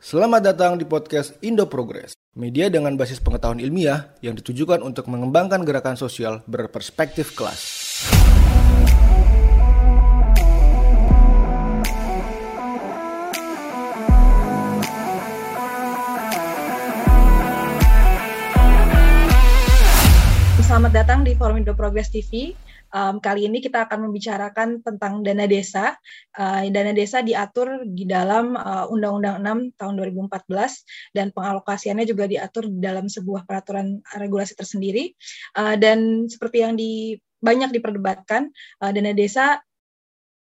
Selamat datang di podcast Indo Progress, media dengan basis pengetahuan ilmiah yang ditujukan untuk mengembangkan gerakan sosial berperspektif kelas. Selamat datang di Forum Indo Progress TV. Um, kali ini kita akan membicarakan tentang dana desa. Uh, dana desa diatur di dalam uh, Undang-Undang 6 tahun 2014 dan pengalokasiannya juga diatur di dalam sebuah peraturan regulasi tersendiri. Uh, dan seperti yang di banyak diperdebatkan, uh, dana desa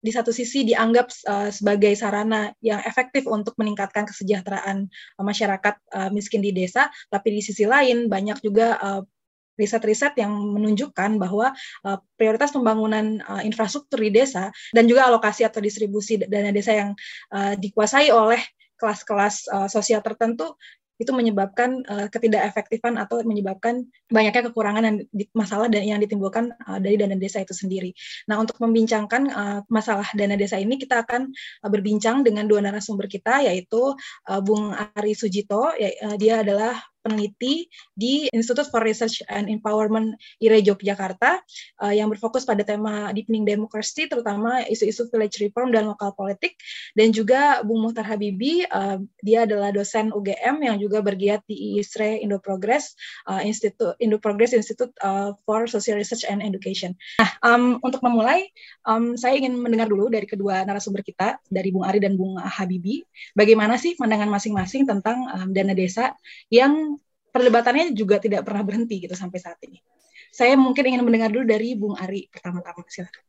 di satu sisi dianggap uh, sebagai sarana yang efektif untuk meningkatkan kesejahteraan uh, masyarakat uh, miskin di desa, tapi di sisi lain banyak juga uh, riset-riset yang menunjukkan bahwa uh, prioritas pembangunan uh, infrastruktur di desa dan juga alokasi atau distribusi dana desa yang uh, dikuasai oleh kelas-kelas uh, sosial tertentu itu menyebabkan uh, ketidakefektifan atau menyebabkan banyaknya kekurangan dan masalah dan yang ditimbulkan uh, dari dana desa itu sendiri. Nah, untuk membincangkan uh, masalah dana desa ini kita akan uh, berbincang dengan dua narasumber kita yaitu uh, Bung Ari Sujito, ya, uh, dia adalah peneliti di Institute for Research and Empowerment IRE Yogyakarta uh, yang berfokus pada tema deepening democracy terutama isu-isu village reform dan lokal politik dan juga Bung Muhtar Habibi uh, dia adalah dosen UGM yang juga bergiat di ISRE Indo Progress uh, Institute Indo Progress Institute uh, for Social Research and Education. Nah, um, untuk memulai um, saya ingin mendengar dulu dari kedua narasumber kita dari Bung Ari dan Bung Habibi bagaimana sih pandangan masing-masing tentang um, dana desa yang perdebatannya juga tidak pernah berhenti gitu sampai saat ini. Saya mungkin ingin mendengar dulu dari Bung Ari pertama-tama. Silakan.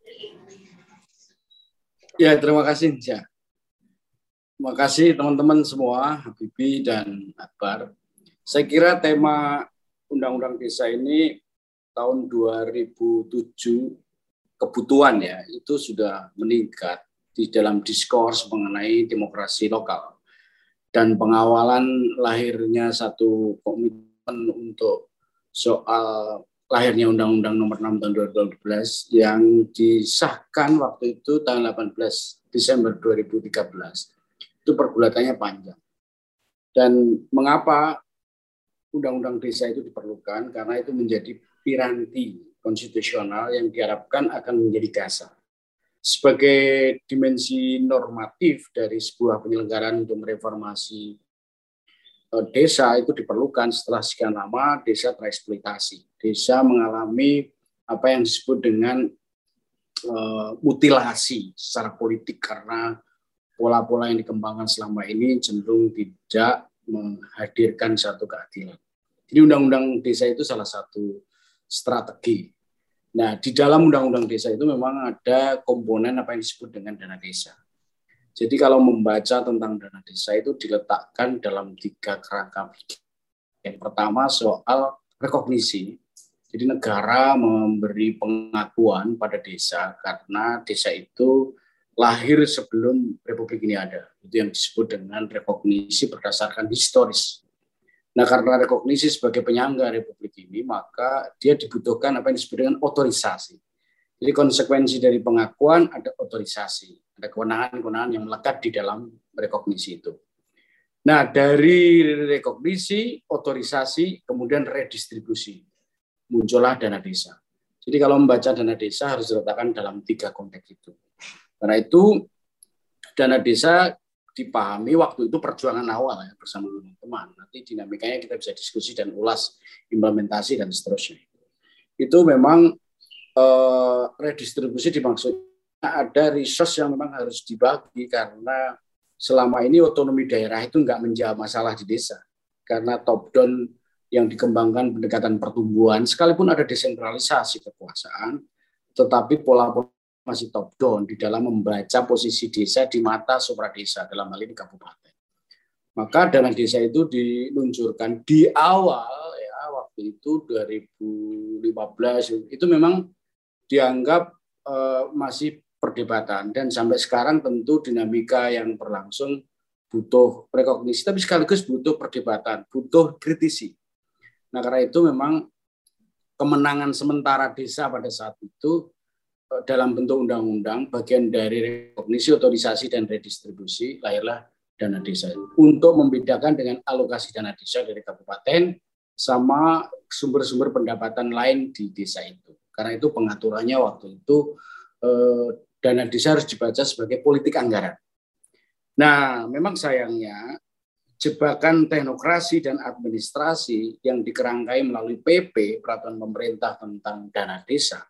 Ya, terima kasih. Terima kasih teman-teman semua, Habibi dan Akbar. Saya kira tema Undang-Undang Desa ini tahun 2007 kebutuhan ya itu sudah meningkat di dalam diskurs mengenai demokrasi lokal dan pengawalan lahirnya satu komitmen untuk soal lahirnya Undang-Undang Nomor 6 Tahun 2012 yang disahkan waktu itu tanggal 18 Desember 2013. Itu pergulatannya panjang. Dan mengapa Undang-Undang Desa itu diperlukan? Karena itu menjadi piranti konstitusional yang diharapkan akan menjadi dasar sebagai dimensi normatif dari sebuah penyelenggaraan untuk mereformasi eh, desa itu diperlukan setelah sekian lama desa tereksploitasi. Desa mengalami apa yang disebut dengan uh, mutilasi secara politik karena pola-pola yang dikembangkan selama ini cenderung tidak menghadirkan satu keadilan. Jadi undang-undang desa itu salah satu strategi Nah, di dalam undang-undang desa itu memang ada komponen apa yang disebut dengan dana desa. Jadi kalau membaca tentang dana desa itu diletakkan dalam tiga kerangka. Yang pertama soal rekognisi. Jadi negara memberi pengakuan pada desa karena desa itu lahir sebelum Republik ini ada. Itu yang disebut dengan rekognisi berdasarkan historis. Nah, karena rekognisi sebagai penyangga Republik ini, maka dia dibutuhkan apa yang disebut dengan otorisasi. Jadi konsekuensi dari pengakuan ada otorisasi, ada kewenangan-kewenangan yang melekat di dalam rekognisi itu. Nah, dari rekognisi, otorisasi, kemudian redistribusi, muncullah dana desa. Jadi kalau membaca dana desa harus diletakkan dalam tiga konteks itu. Karena itu dana desa dipahami waktu itu perjuangan awal ya bersama teman-teman. Nanti dinamikanya kita bisa diskusi dan ulas implementasi dan seterusnya. Itu memang eh, redistribusi dimaksudnya ada resource yang memang harus dibagi karena selama ini otonomi daerah itu nggak menjawab masalah di desa karena top down yang dikembangkan pendekatan pertumbuhan sekalipun ada desentralisasi kekuasaan tetapi pola-pola masih top down di dalam membaca posisi desa di mata supra desa dalam hal ini kabupaten. Maka dana desa itu diluncurkan di awal ya waktu itu 2015 itu memang dianggap uh, masih perdebatan dan sampai sekarang tentu dinamika yang berlangsung butuh rekognisi tapi sekaligus butuh perdebatan, butuh kritisi. Nah, karena itu memang kemenangan sementara desa pada saat itu dalam bentuk undang-undang bagian dari rekognisi, otorisasi dan redistribusi lahirlah dana desa untuk membedakan dengan alokasi dana desa dari kabupaten sama sumber-sumber pendapatan lain di desa itu. Karena itu pengaturannya waktu itu eh, dana desa harus dibaca sebagai politik anggaran. Nah, memang sayangnya jebakan teknokrasi dan administrasi yang dikerangkai melalui PP peraturan pemerintah tentang dana desa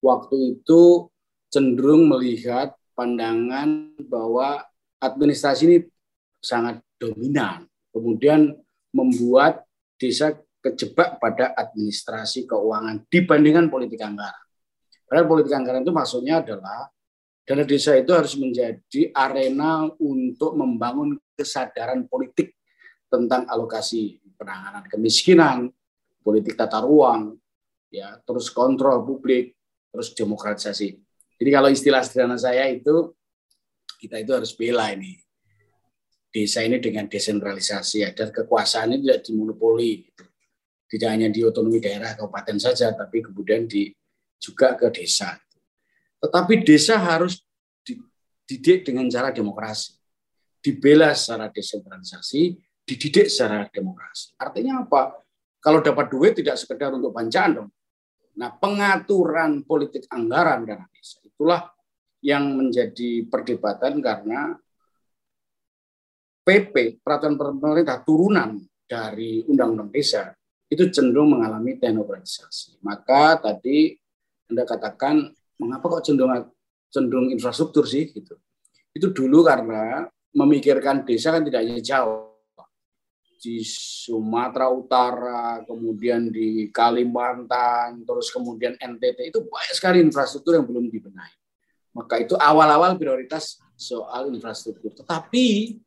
waktu itu cenderung melihat pandangan bahwa administrasi ini sangat dominan kemudian membuat desa kejebak pada administrasi keuangan dibandingkan politik anggaran. Padahal politik anggaran itu maksudnya adalah dana desa itu harus menjadi arena untuk membangun kesadaran politik tentang alokasi penanganan kemiskinan, politik tata ruang, ya, terus kontrol publik, terus demokratisasi. Jadi kalau istilah sederhana saya itu kita itu harus bela ini. Desa ini dengan desentralisasi agar kekuasaan ini tidak dimonopoli gitu. tidak hanya di otonomi daerah kabupaten saja tapi kemudian di juga ke desa tetapi desa harus dididik dengan cara demokrasi. Dibela secara desentralisasi dididik secara demokrasi. Artinya apa? Kalau dapat duit tidak sekedar untuk bancaan dong nah pengaturan politik anggaran dana desa itulah yang menjadi perdebatan karena PP peraturan pemerintah turunan dari undang-undang desa itu cenderung mengalami teknokratisasi. Maka tadi Anda katakan mengapa kok cenderung cenderung infrastruktur sih gitu. Itu dulu karena memikirkan desa kan tidak hanya jauh di Sumatera Utara, kemudian di Kalimantan, terus kemudian NTT itu banyak sekali infrastruktur yang belum dibenahi. Maka itu awal-awal prioritas soal infrastruktur. Tetapi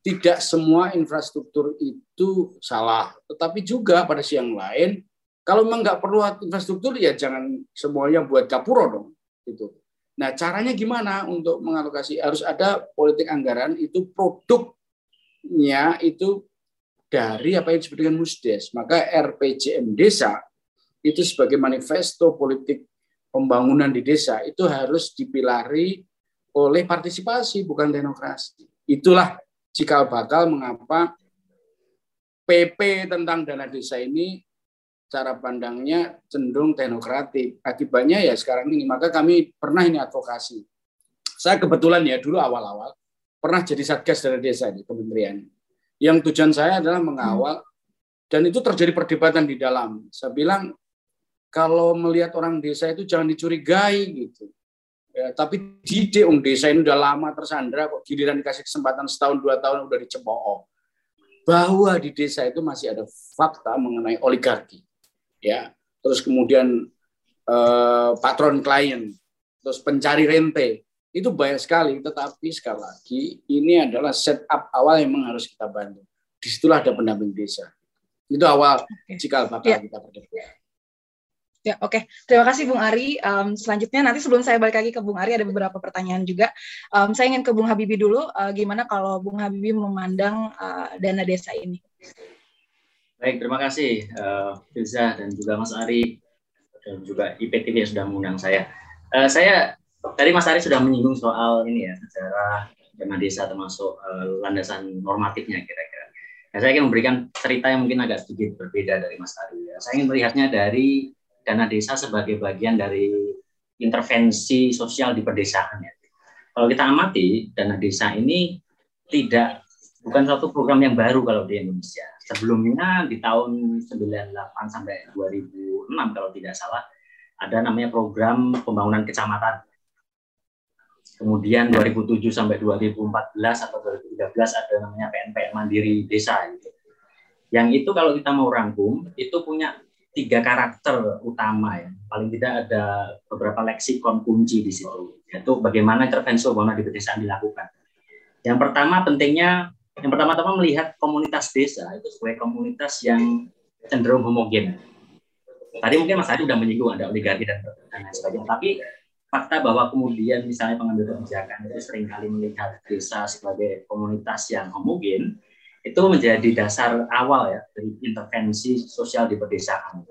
tidak semua infrastruktur itu salah, tetapi juga pada siang lain kalau memang nggak perlu infrastruktur ya jangan semuanya buat kapuro dong itu. Nah caranya gimana untuk mengalokasi harus ada politik anggaran itu produknya itu dari apa yang disebut dengan musdes. Maka RPJM desa itu sebagai manifesto politik pembangunan di desa itu harus dipilari oleh partisipasi bukan demokrasi. Itulah cikal bakal mengapa PP tentang dana desa ini cara pandangnya cenderung teknokratik. Akibatnya ya sekarang ini, maka kami pernah ini advokasi. Saya kebetulan ya dulu awal-awal pernah jadi satgas dana desa di kementerian. Yang tujuan saya adalah mengawal dan itu terjadi perdebatan di dalam. Saya bilang kalau melihat orang desa itu jangan dicurigai gitu. Ya, tapi di desa ini udah lama tersandra kok giliran dikasih kesempatan setahun dua tahun udah dicemooh. Bahwa di desa itu masih ada fakta mengenai oligarki. Ya, terus kemudian eh, patron klien, terus pencari rente. Itu banyak sekali, tetapi sekali lagi ini adalah setup awal yang memang harus kita bantu. Di situlah ada pendamping desa. Itu awal cikal bakal ya. kita berdebat. Ya, oke. Okay. Terima kasih Bung Ari. Um, selanjutnya nanti sebelum saya balik lagi ke Bung Ari ada beberapa pertanyaan juga. Um, saya ingin ke Bung Habibi dulu. Uh, gimana kalau Bung Habibi memandang uh, dana desa ini? Baik, terima kasih uh, Filza dan juga Mas Ari dan juga IPTV yang sudah mengundang saya. Uh, saya tadi Mas Ari sudah menyinggung soal ini ya sejarah dana desa termasuk uh, landasan normatifnya kira-kira. Nah, saya ingin memberikan cerita yang mungkin agak sedikit berbeda dari Mas Ari. Ya. Saya ingin melihatnya dari dana desa sebagai bagian dari intervensi sosial di pedesaan ya. Kalau kita amati dana desa ini tidak bukan suatu program yang baru kalau di Indonesia. Sebelumnya di tahun 98 sampai 2006 kalau tidak salah ada namanya program pembangunan kecamatan. Kemudian 2007 sampai 2014 atau 2013 ada namanya PNPM Mandiri Desa gitu. Yang itu kalau kita mau rangkum itu punya tiga karakter utama ya. Paling tidak ada beberapa leksikon kunci di situ, yaitu bagaimana intervensi pembangunan di pedesaan dilakukan. Yang pertama pentingnya, yang pertama-tama melihat komunitas desa itu sebagai komunitas yang cenderung homogen. Tadi mungkin Mas Adi sudah menyinggung ada oligarki dan lain sebagainya, tapi fakta bahwa kemudian misalnya pengambil kebijakan itu sering kali melihat desa sebagai komunitas yang homogen, itu menjadi dasar awal ya dari intervensi sosial di pedesaan.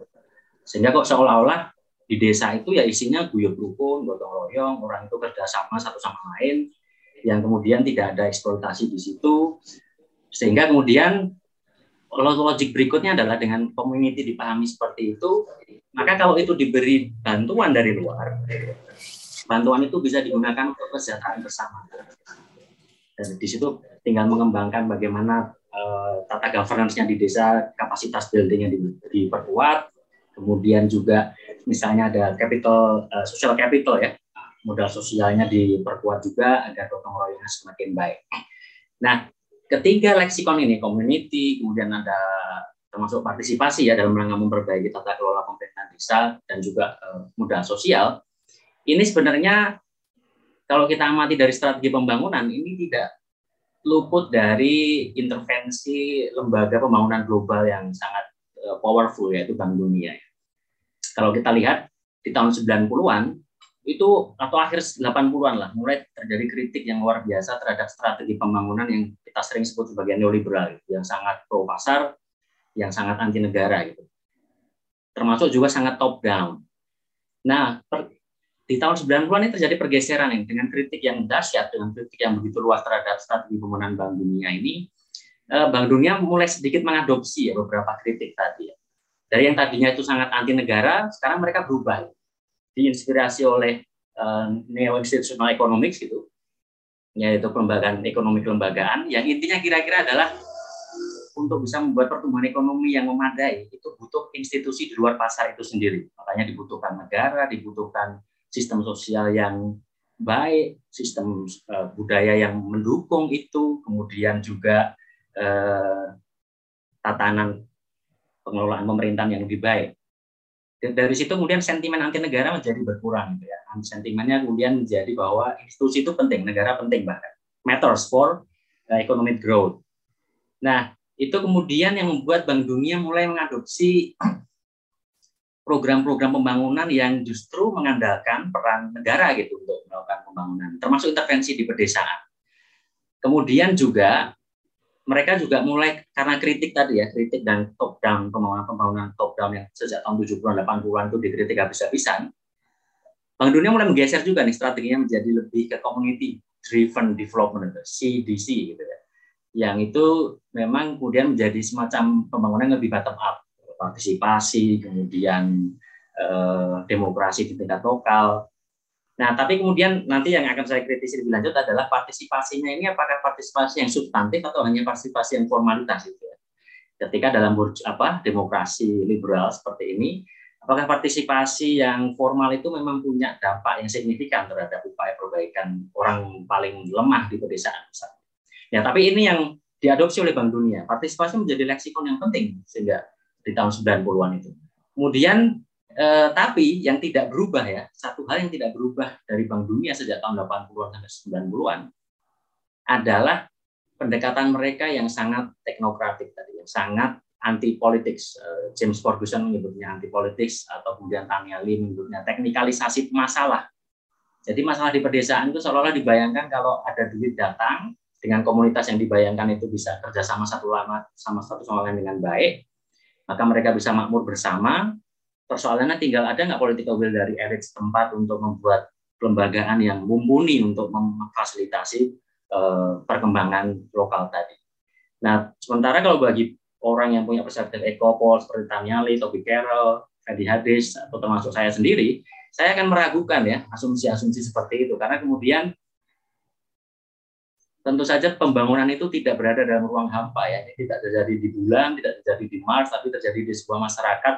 Sehingga kok seolah-olah di desa itu ya isinya guyub rukun, gotong royong, orang itu kerjasama satu sama lain. yang kemudian tidak ada eksploitasi di situ sehingga kemudian logik berikutnya adalah dengan community dipahami seperti itu maka kalau itu diberi bantuan dari luar bantuan itu bisa digunakan untuk kesejahteraan bersama dan di situ tinggal mengembangkan bagaimana uh, tata governance-nya di desa kapasitas building-nya diperkuat kemudian juga misalnya ada capital uh, social capital ya modal sosialnya diperkuat juga agar gotong royongnya semakin baik. Nah, ketiga leksikon ini community, kemudian ada termasuk partisipasi ya dalam rangka memperbaiki tata kelola pemerintahan desa dan juga uh, modal sosial. Ini sebenarnya kalau kita amati dari strategi pembangunan ini tidak luput dari intervensi lembaga pembangunan global yang sangat uh, powerful yaitu Bank Dunia. Kalau kita lihat di tahun 90-an itu atau akhir 80-an lah mulai terjadi kritik yang luar biasa terhadap strategi pembangunan yang kita sering sebut sebagai neoliberal yang sangat pro pasar, yang sangat anti negara gitu. Termasuk juga sangat top down. Nah, per, di tahun 90-an ini terjadi pergeseran ini dengan kritik yang dahsyat dengan kritik yang begitu luas terhadap strategi pembangunan Bank Dunia ini. Eh, Bank Dunia mulai sedikit mengadopsi ya beberapa kritik tadi ya. Dari yang tadinya itu sangat anti negara, sekarang mereka berubah diinspirasi oleh uh, neo institutional economics gitu yaitu kelembagaan ekonomi kelembagaan yang intinya kira-kira adalah untuk bisa membuat pertumbuhan ekonomi yang memadai itu butuh institusi di luar pasar itu sendiri makanya dibutuhkan negara dibutuhkan sistem sosial yang baik sistem uh, budaya yang mendukung itu kemudian juga uh, tatanan pengelolaan pemerintahan yang lebih baik dari situ kemudian sentimen anti negara menjadi berkurang gitu ya. Sentimennya kemudian menjadi bahwa institusi itu penting, negara penting bahkan matters for uh, economic growth. Nah, itu kemudian yang membuat Bank Dunia mulai mengadopsi program-program pembangunan yang justru mengandalkan peran negara gitu untuk melakukan pembangunan, termasuk intervensi di pedesaan. Kemudian juga mereka juga mulai karena kritik tadi ya, kritik dan top down pembangunan-pembangunan top down yang sejak tahun 70-an 80-an itu dikritik habis-habisan. Bank Dunia mulai menggeser juga nih strateginya menjadi lebih ke community driven development CDC gitu ya. Yang itu memang kemudian menjadi semacam pembangunan yang lebih bottom up, partisipasi, kemudian eh, demokrasi di tingkat lokal, Nah, tapi kemudian nanti yang akan saya kritisi lebih lanjut adalah partisipasinya ini apakah partisipasi yang substantif atau hanya partisipasi yang formalitas itu ya. Ketika dalam apa demokrasi liberal seperti ini, apakah partisipasi yang formal itu memang punya dampak yang signifikan terhadap upaya perbaikan orang paling lemah di pedesaan misalnya. Ya, tapi ini yang diadopsi oleh Bank Dunia. Partisipasi menjadi leksikon yang penting sehingga di tahun 90-an itu. Kemudian Eh, tapi yang tidak berubah ya, satu hal yang tidak berubah dari Bank Dunia sejak tahun 80-an sampai 90-an adalah pendekatan mereka yang sangat teknokratik tadi, yang sangat anti politics. Eh, James Ferguson menyebutnya anti politics atau kemudian Tanya Lee menyebutnya teknikalisasi masalah. Jadi masalah di pedesaan itu seolah-olah dibayangkan kalau ada duit datang dengan komunitas yang dibayangkan itu bisa kerjasama satu lama sama satu sama lain dengan baik, maka mereka bisa makmur bersama, persoalannya tinggal ada nggak political will dari elit setempat untuk membuat kelembagaan yang mumpuni untuk memfasilitasi uh, perkembangan lokal tadi. Nah, sementara kalau bagi orang yang punya perspektif ekopol seperti Tanyali, Toby Carroll, Fedi Hadis, atau termasuk saya sendiri, saya akan meragukan ya asumsi-asumsi seperti itu karena kemudian tentu saja pembangunan itu tidak berada dalam ruang hampa ya, ini tidak terjadi di bulan, tidak terjadi di Mars, tapi terjadi di sebuah masyarakat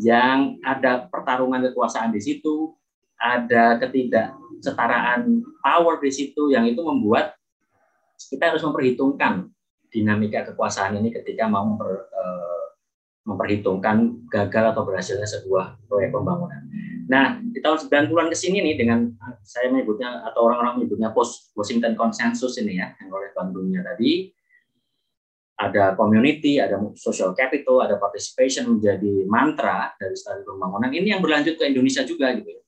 yang ada pertarungan kekuasaan di situ, ada ketidaksetaraan power di situ yang itu membuat kita harus memperhitungkan dinamika kekuasaan ini ketika mau eh, memperhitungkan gagal atau berhasilnya sebuah proyek pembangunan. Nah, di tahun 90-an ke sini nih dengan saya menyebutnya atau orang-orang menyebutnya post Washington Consensus ini ya yang oleh Bank Dunia tadi ada community, ada social capital, ada participation menjadi mantra dari strategi pembangunan. Ini yang berlanjut ke Indonesia juga gitu ya.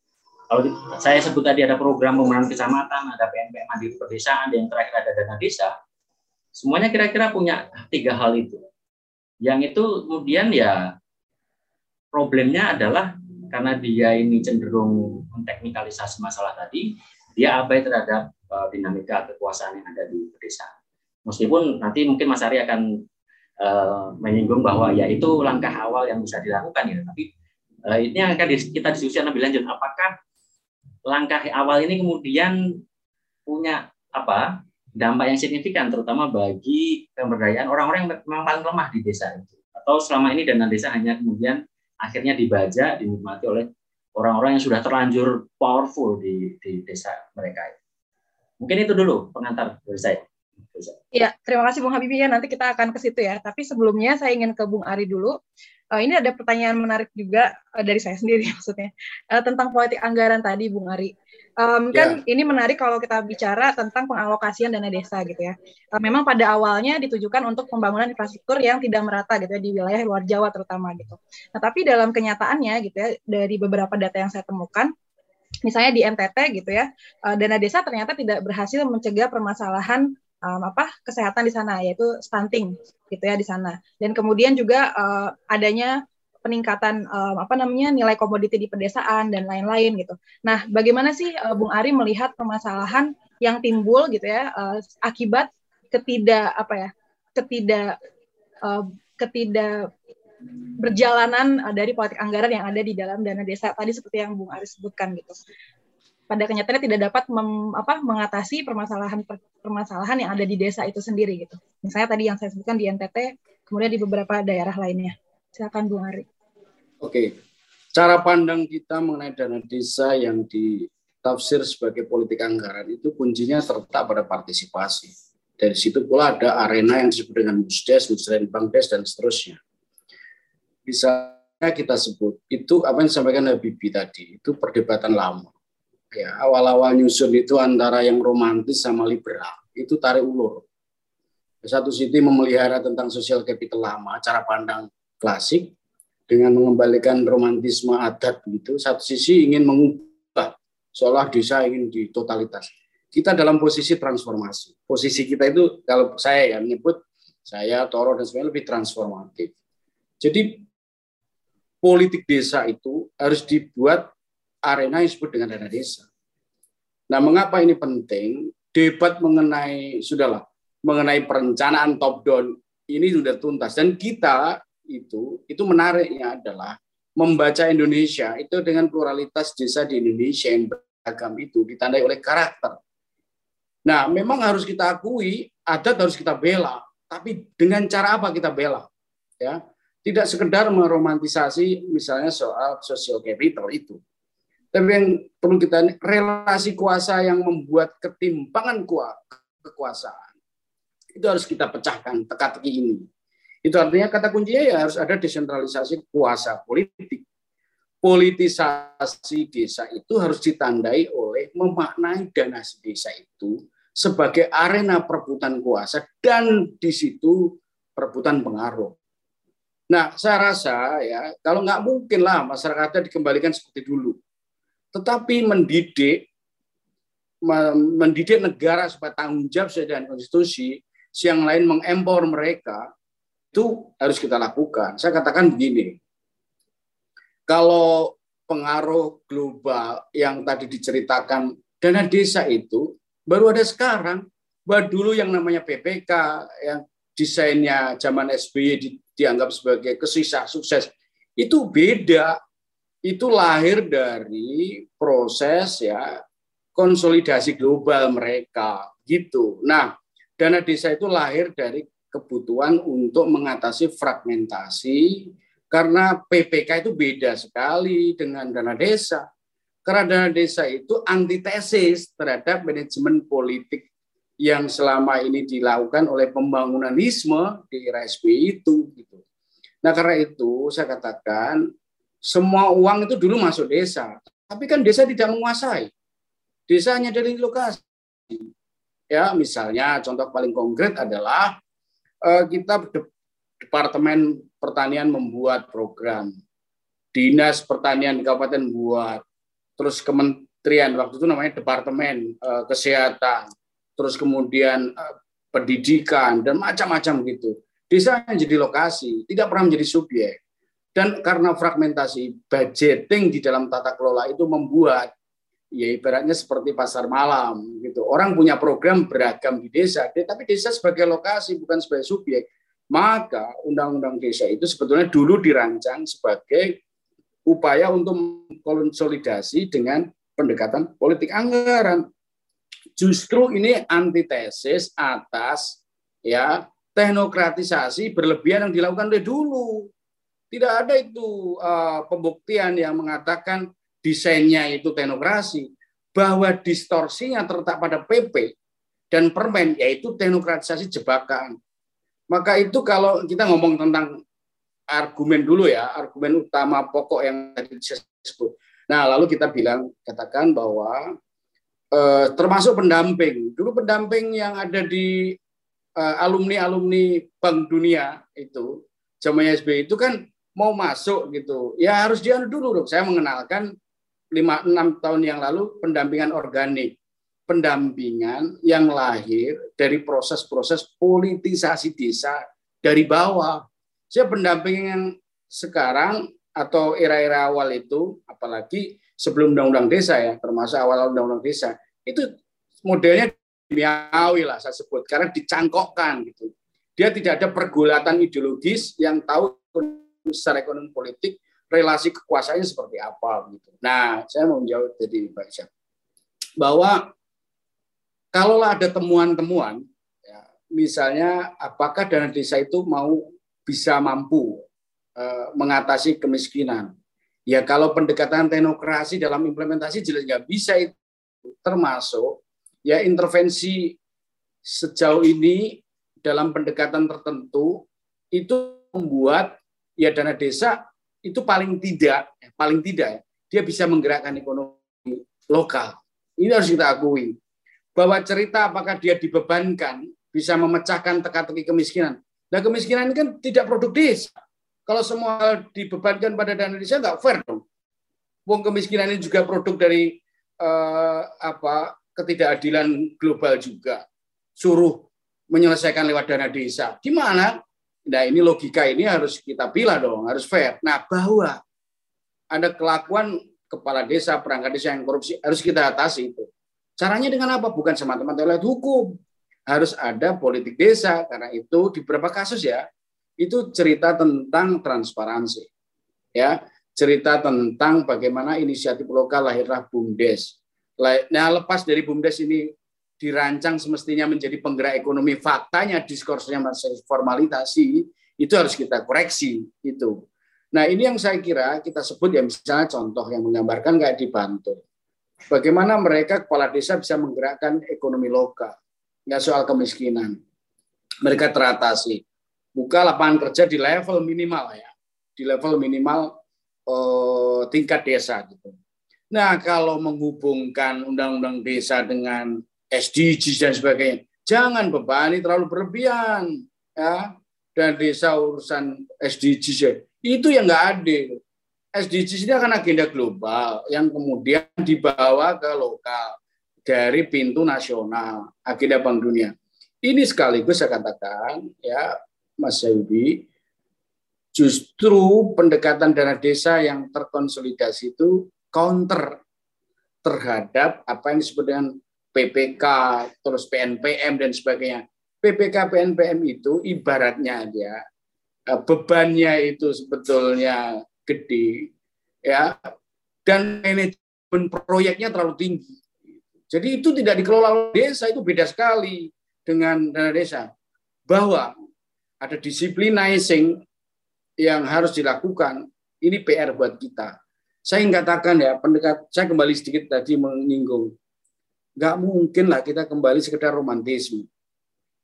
Kalau saya sebut tadi ada program pembangunan kecamatan, ada PNPM mandiri pedesaan, yang terakhir ada dana desa. Semuanya kira-kira punya tiga hal itu. Yang itu kemudian ya problemnya adalah karena dia ini cenderung menteknikalisasi masalah tadi, dia abai terhadap uh, dinamika kekuasaan yang ada di pedesaan. Meskipun nanti mungkin Mas Ari akan uh, menyinggung bahwa ya itu langkah awal yang bisa dilakukan ya, tapi uh, ini akan kita diskusikan lebih lanjut. Apakah langkah awal ini kemudian punya apa dampak yang signifikan, terutama bagi pemberdayaan orang-orang yang memang paling lemah di desa itu? Atau selama ini dana desa hanya kemudian akhirnya dibaca, dinikmati oleh orang-orang yang sudah terlanjur powerful di, di desa mereka. Mungkin itu dulu pengantar dari saya. Iya, terima kasih Bung Habibie ya. Nanti kita akan ke situ ya. Tapi sebelumnya saya ingin ke Bung Ari dulu. Uh, ini ada pertanyaan menarik juga uh, dari saya sendiri maksudnya uh, tentang politik anggaran tadi, Bung Ari. Um, kan yeah. ini menarik kalau kita bicara tentang pengalokasian dana desa gitu ya. Uh, memang pada awalnya ditujukan untuk pembangunan infrastruktur yang tidak merata gitu ya di wilayah luar Jawa terutama gitu. Nah tapi dalam kenyataannya gitu ya dari beberapa data yang saya temukan, misalnya di NTT gitu ya, uh, dana desa ternyata tidak berhasil mencegah permasalahan um, apa kesehatan di sana yaitu stunting gitu ya di sana. Dan kemudian juga uh, adanya peningkatan um, apa namanya nilai komoditi di pedesaan dan lain-lain gitu. Nah, bagaimana sih uh, Bung Ari melihat permasalahan yang timbul gitu ya uh, akibat ketidak apa ya ketidak uh, ketidak berjalanan uh, dari politik anggaran yang ada di dalam dana desa tadi seperti yang Bung Ari sebutkan gitu. Pada kenyataannya tidak dapat mem, apa, mengatasi permasalahan permasalahan yang ada di desa itu sendiri gitu. Misalnya tadi yang saya sebutkan di NTT, kemudian di beberapa daerah lainnya. Silakan Bung Ari. Oke, cara pandang kita mengenai dana desa yang ditafsir sebagai politik anggaran itu kuncinya terletak pada partisipasi. Dari situ pula ada arena yang disebut dengan musdes, bangdes, dan seterusnya. Bisa kita sebut, itu apa yang disampaikan Habibie tadi, itu perdebatan lama. Ya, awal-awal nyusun itu antara yang romantis sama liberal, itu tarik ulur. Satu sisi memelihara tentang sosial capital lama, cara pandang klasik, dengan mengembalikan romantisme adat begitu. Satu sisi ingin mengubah seolah desa ingin ditotalitas. Kita dalam posisi transformasi. Posisi kita itu kalau saya ya menyebut saya Toro dan sebagainya lebih transformatif. Jadi politik desa itu harus dibuat arena yang disebut dengan dana desa. Nah, mengapa ini penting? Debat mengenai sudahlah mengenai perencanaan top down ini sudah tuntas dan kita itu itu menariknya adalah membaca Indonesia itu dengan pluralitas desa di Indonesia yang beragam itu ditandai oleh karakter. Nah, memang harus kita akui adat harus kita bela, tapi dengan cara apa kita bela? Ya, tidak sekedar meromantisasi misalnya soal social capital itu. Tapi yang perlu kita relasi kuasa yang membuat ketimpangan kekuasaan itu harus kita pecahkan teka-teki ini. Itu artinya kata kuncinya ya harus ada desentralisasi kuasa politik. Politisasi desa itu harus ditandai oleh memaknai dana desa itu sebagai arena perebutan kuasa dan di situ perebutan pengaruh. Nah, saya rasa ya kalau nggak mungkin lah masyarakatnya dikembalikan seperti dulu. Tetapi mendidik mendidik negara supaya tanggung jawab sesuai dengan konstitusi, yang lain mengempor mereka, itu harus kita lakukan. Saya katakan begini, kalau pengaruh global yang tadi diceritakan dana desa itu baru ada sekarang. Bahwa dulu yang namanya PPK, yang desainnya zaman SBY di, dianggap sebagai kesisah sukses, itu beda. Itu lahir dari proses ya konsolidasi global mereka gitu. Nah, dana desa itu lahir dari kebutuhan untuk mengatasi fragmentasi karena PPK itu beda sekali dengan dana desa. Karena dana desa itu antitesis terhadap manajemen politik yang selama ini dilakukan oleh pembangunanisme di era itu. Gitu. Nah karena itu saya katakan semua uang itu dulu masuk desa, tapi kan desa tidak menguasai. Desa hanya dari lokasi. Ya, misalnya contoh paling konkret adalah Eh, kita Departemen Pertanian membuat program, Dinas Pertanian Kabupaten buat, terus Kementerian waktu itu namanya Departemen uh, Kesehatan, terus kemudian uh, pendidikan dan macam-macam gitu. Desa menjadi lokasi, tidak pernah menjadi subjek. Dan karena fragmentasi budgeting di dalam tata kelola itu membuat ya ibaratnya seperti pasar malam gitu. Orang punya program beragam di desa, tapi desa sebagai lokasi bukan sebagai subjek. Maka undang-undang desa itu sebetulnya dulu dirancang sebagai upaya untuk konsolidasi dengan pendekatan politik anggaran. Justru ini antitesis atas ya teknokratisasi berlebihan yang dilakukan dari dulu. Tidak ada itu uh, pembuktian yang mengatakan desainnya itu teknokrasi, bahwa distorsinya terletak pada PP dan permen, yaitu teknokratisasi jebakan. Maka itu kalau kita ngomong tentang argumen dulu ya, argumen utama pokok yang tadi saya sebut. Nah, lalu kita bilang, katakan bahwa eh, termasuk pendamping. Dulu pendamping yang ada di eh, alumni-alumni Bank Dunia itu, zaman SBY itu kan mau masuk gitu. Ya harus dia dulu dong. Saya mengenalkan 5-6 tahun yang lalu pendampingan organik. Pendampingan yang lahir dari proses-proses politisasi desa dari bawah. Saya pendampingan sekarang atau era-era awal itu, apalagi sebelum undang-undang desa ya, termasuk awal undang-undang desa, itu modelnya duniawi lah saya sebut, karena dicangkokkan gitu. Dia tidak ada pergulatan ideologis yang tahu secara ekonomi politik relasi kekuasaannya seperti apa gitu. Nah, saya mau menjawab jadi Pak Isyam bahwa kalau ada temuan-temuan, ya, misalnya apakah dana desa itu mau bisa mampu eh, mengatasi kemiskinan? Ya kalau pendekatan teknokrasi dalam implementasi jelas nggak bisa itu termasuk ya intervensi sejauh ini dalam pendekatan tertentu itu membuat ya dana desa itu paling tidak paling tidak dia bisa menggerakkan ekonomi lokal. Ini harus kita akui. Bahwa cerita apakah dia dibebankan bisa memecahkan teka-teki kemiskinan. Nah kemiskinan ini kan tidak produk desa. Kalau semua dibebankan pada dana desa nggak fair dong. Wong kemiskinan ini juga produk dari eh, apa ketidakadilan global juga. Suruh menyelesaikan lewat dana desa. Gimana? Nah ini logika ini harus kita pilih dong, harus fair. Nah bahwa ada kelakuan kepala desa, perangkat desa yang korupsi harus kita atasi itu. Caranya dengan apa? Bukan semata-mata lewat hukum. Harus ada politik desa karena itu di beberapa kasus ya itu cerita tentang transparansi. Ya, cerita tentang bagaimana inisiatif lokal lahirlah BUMDes. Nah, lepas dari BUMDes ini dirancang semestinya menjadi penggerak ekonomi faktanya diskursnya masih formalitasi itu harus kita koreksi itu. Nah ini yang saya kira kita sebut ya misalnya contoh yang menggambarkan kayak di Bantul. Bagaimana mereka kepala desa bisa menggerakkan ekonomi lokal? Nggak soal kemiskinan. Mereka teratasi. Buka lapangan kerja di level minimal ya. Di level minimal eh, tingkat desa gitu. Nah, kalau menghubungkan undang-undang desa dengan SDGs dan sebagainya. Jangan bebani terlalu berlebihan. ya Dan desa urusan SDGs ya. Itu yang nggak adil. SDGs ini akan agenda global yang kemudian dibawa ke lokal dari pintu nasional, agenda Bank Dunia. Ini sekaligus saya katakan, ya Mas Yudi, justru pendekatan dana desa yang terkonsolidasi itu counter terhadap apa yang disebut dengan PPK, terus PNPM dan sebagainya. PPK PNPM itu ibaratnya dia eh, bebannya itu sebetulnya gede ya dan manajemen proyeknya terlalu tinggi. Jadi itu tidak dikelola oleh desa itu beda sekali dengan dana desa. Bahwa ada disciplinizing yang harus dilakukan ini PR buat kita. Saya ingin katakan ya pendekat saya kembali sedikit tadi menyinggung nggak mungkin lah kita kembali sekedar romantisme.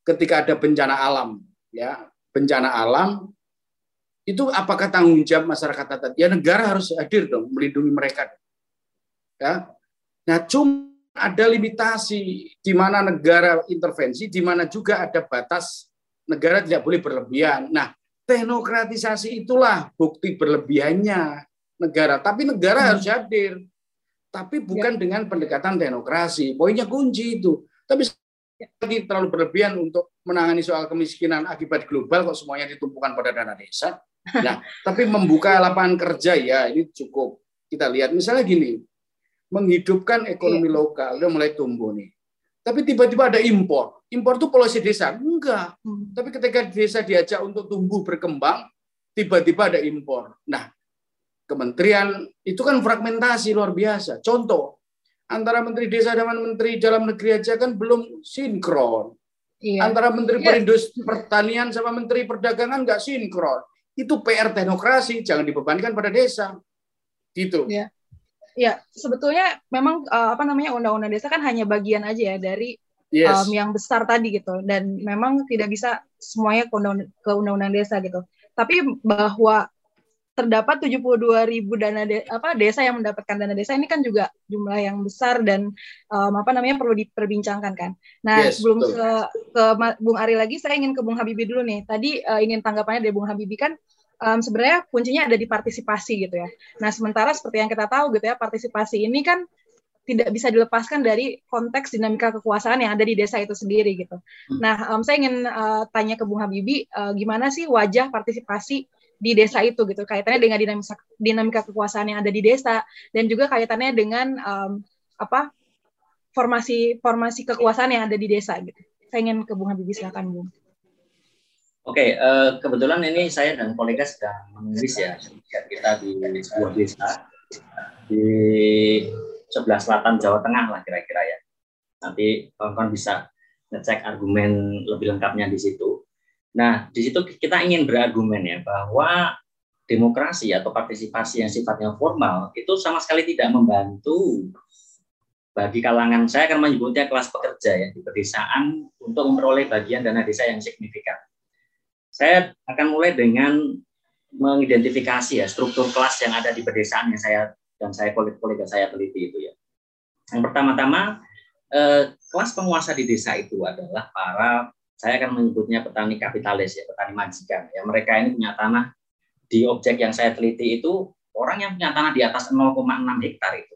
Ketika ada bencana alam, ya bencana alam itu apakah tanggung jawab masyarakat adat? Ya negara harus hadir dong melindungi mereka. Ya, nah cuma ada limitasi di mana negara intervensi, di mana juga ada batas negara tidak boleh berlebihan. Nah, teknokratisasi itulah bukti berlebihannya negara. Tapi negara hmm. harus hadir tapi bukan ya. dengan pendekatan teknokrasi. Poinnya kunci itu. Tapi ya. lagi terlalu berlebihan untuk menangani soal kemiskinan akibat global kok semuanya ditumpukan pada dana desa. Nah, tapi membuka lapangan kerja ya ini cukup. Kita lihat misalnya gini. menghidupkan ekonomi Iya. lokal udah mulai tumbuh nih. Tapi tiba-tiba ada impor. Impor itu polisi desa. Enggak. Hmm. Tapi ketika desa diajak untuk tumbuh berkembang, tiba-tiba ada impor. Nah, kementerian itu kan fragmentasi luar biasa. Contoh, antara menteri desa dengan menteri dalam negeri aja kan belum sinkron. Iya. Antara menteri Iya. pertanian sama menteri perdagangan nggak sinkron. Itu PR teknokrasi, jangan dibebankan pada desa. Gitu. Iya. Ya, sebetulnya memang eh, apa namanya undang-undang desa kan hanya bagian aja ya dari Yes. um, yang besar tadi gitu dan memang tidak bisa semuanya ke undang-undang desa gitu. Tapi bahwa terdapat 72 ribu dana de- apa desa yang mendapatkan dana desa ini kan juga jumlah yang besar dan um, apa namanya perlu diperbincangkan kan. Nah Yes, sebelum betul. ke, ke Bung Ari lagi, saya ingin ke Bung Habibie dulu nih. Tadi uh, ingin tanggapannya dari Bung Habibie kan um, sebenarnya kuncinya ada di partisipasi gitu ya. Nah sementara seperti yang kita tahu gitu ya partisipasi ini kan tidak bisa dilepaskan dari konteks dinamika kekuasaan yang ada di desa itu sendiri gitu. Nah, um, saya ingin uh, tanya ke Bung Habibie, uh, gimana sih wajah partisipasi di desa itu gitu, kaitannya dengan dinamika, dinamika kekuasaan yang ada di desa dan juga kaitannya dengan um, apa formasi formasi kekuasaan yang ada di desa gitu. Saya ingin ke Bung Habibie silakan Bung. Oke, eh, kebetulan ini saya dan kolega sedang menulis ya kita di sebuah desa di sebelah selatan Jawa Tengah lah kira-kira ya. Nanti kawan-kawan bisa ngecek argumen lebih lengkapnya di situ. Nah, di situ kita ingin berargumen ya bahwa demokrasi atau partisipasi yang sifatnya formal itu sama sekali tidak membantu bagi kalangan saya akan menyebutnya kelas pekerja ya di pedesaan untuk memperoleh bagian dana desa yang signifikan. Saya akan mulai dengan mengidentifikasi ya struktur kelas yang ada di pedesaan yang saya dan saya kolega-kolega saya teliti itu ya. Yang pertama-tama eh, kelas penguasa di desa itu adalah para saya akan menyebutnya petani kapitalis ya, petani majikan ya. Mereka ini punya tanah di objek yang saya teliti itu orang yang punya tanah di atas 0,6 hektar itu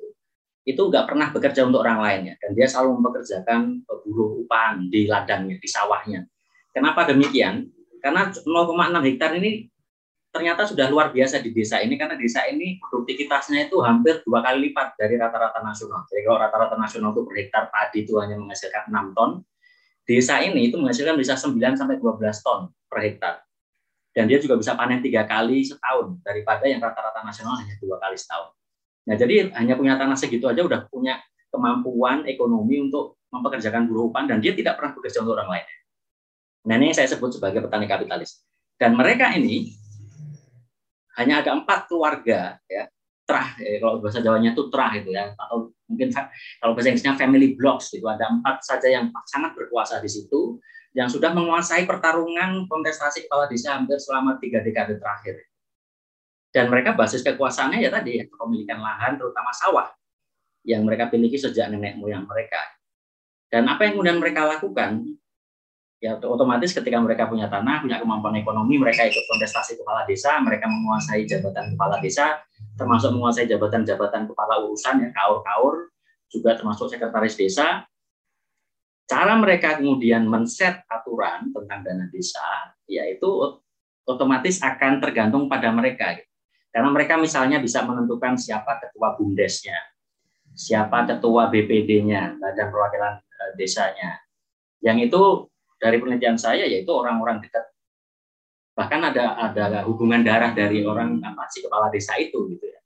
itu nggak pernah bekerja untuk orang lain ya dan dia selalu mempekerjakan buruh upahan di ladangnya di sawahnya. Kenapa demikian? Karena 0,6 hektar ini ternyata sudah luar biasa di desa ini karena desa ini produktivitasnya itu hampir dua kali lipat dari rata-rata nasional. Jadi kalau rata-rata nasional itu per hektar padi itu hanya menghasilkan 6 ton, desa ini itu menghasilkan bisa 9 sampai 12 ton per hektar. Dan dia juga bisa panen tiga kali setahun daripada yang rata-rata nasional hanya dua kali setahun. Nah, jadi hanya punya tanah segitu aja udah punya kemampuan ekonomi untuk mempekerjakan buruh upah dan dia tidak pernah bekerja untuk orang lain. Nah, ini yang saya sebut sebagai petani kapitalis. Dan mereka ini hanya ada empat keluarga ya terah ya, kalau bahasa Jawanya itu terah itu ya atau mungkin kalau bahasa Inggrisnya family blocks itu ada empat saja yang sangat berkuasa di situ yang sudah menguasai pertarungan kontestasi kepala desa hampir selama tiga dekade terakhir. Dan mereka basis kekuasaannya ya tadi kepemilikan lahan terutama sawah yang mereka miliki sejak nenek moyang mereka. Dan apa yang kemudian mereka lakukan ya otomatis ketika mereka punya tanah, punya kemampuan ekonomi, mereka ikut kontestasi kepala desa, mereka menguasai jabatan kepala desa, termasuk menguasai jabatan-jabatan kepala urusan ya kaur-kaur, juga termasuk sekretaris desa. Cara mereka kemudian men-set aturan tentang dana desa, yaitu otomatis akan tergantung pada mereka. Karena mereka misalnya bisa menentukan siapa ketua bumdesnya, siapa ketua BPD-nya, Badan Perwakilan Desanya. Yang itu dari penelitian saya yaitu orang-orang dekat. Bahkan ada ada hubungan darah dari orang apa si kepala desa itu gitu ya.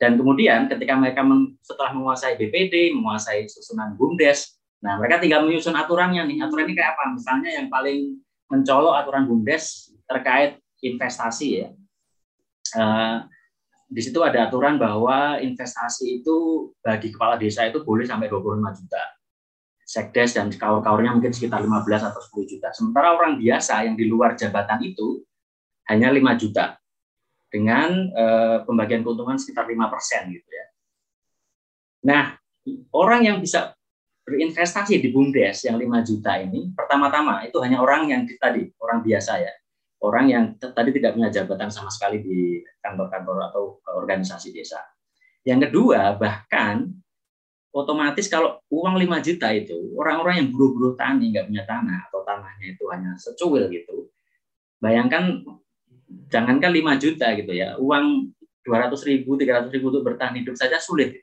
Dan kemudian ketika mereka setelah menguasai BPD menguasai susunan bumdes nah mereka tinggal menyusun aturannya nih. Aturan ini kayak apa? Misalnya yang paling mencolok aturan bumdes terkait investasi ya. Uh, di situ ada aturan bahwa investasi itu bagi kepala desa itu boleh sampai 25 juta sekdes dan kaur-kaurnya mungkin sekitar 15 atau 10 juta. Sementara orang biasa yang di luar jabatan itu hanya 5 juta dengan eh, pembagian keuntungan sekitar 5 persen gitu ya. Nah, orang yang bisa berinvestasi di BUMDes yang 5 juta ini, pertama-tama itu hanya orang yang tadi, orang biasa ya. Orang yang tadi tidak punya jabatan sama sekali di kantor-kantor atau organisasi desa. Yang kedua, bahkan otomatis kalau uang 5 juta itu orang-orang yang buruh-buruh tani nggak punya tanah atau tanahnya itu hanya secuil gitu bayangkan jangankan 5 juta gitu ya uang 200 ribu 300 ribu untuk bertahan hidup saja sulit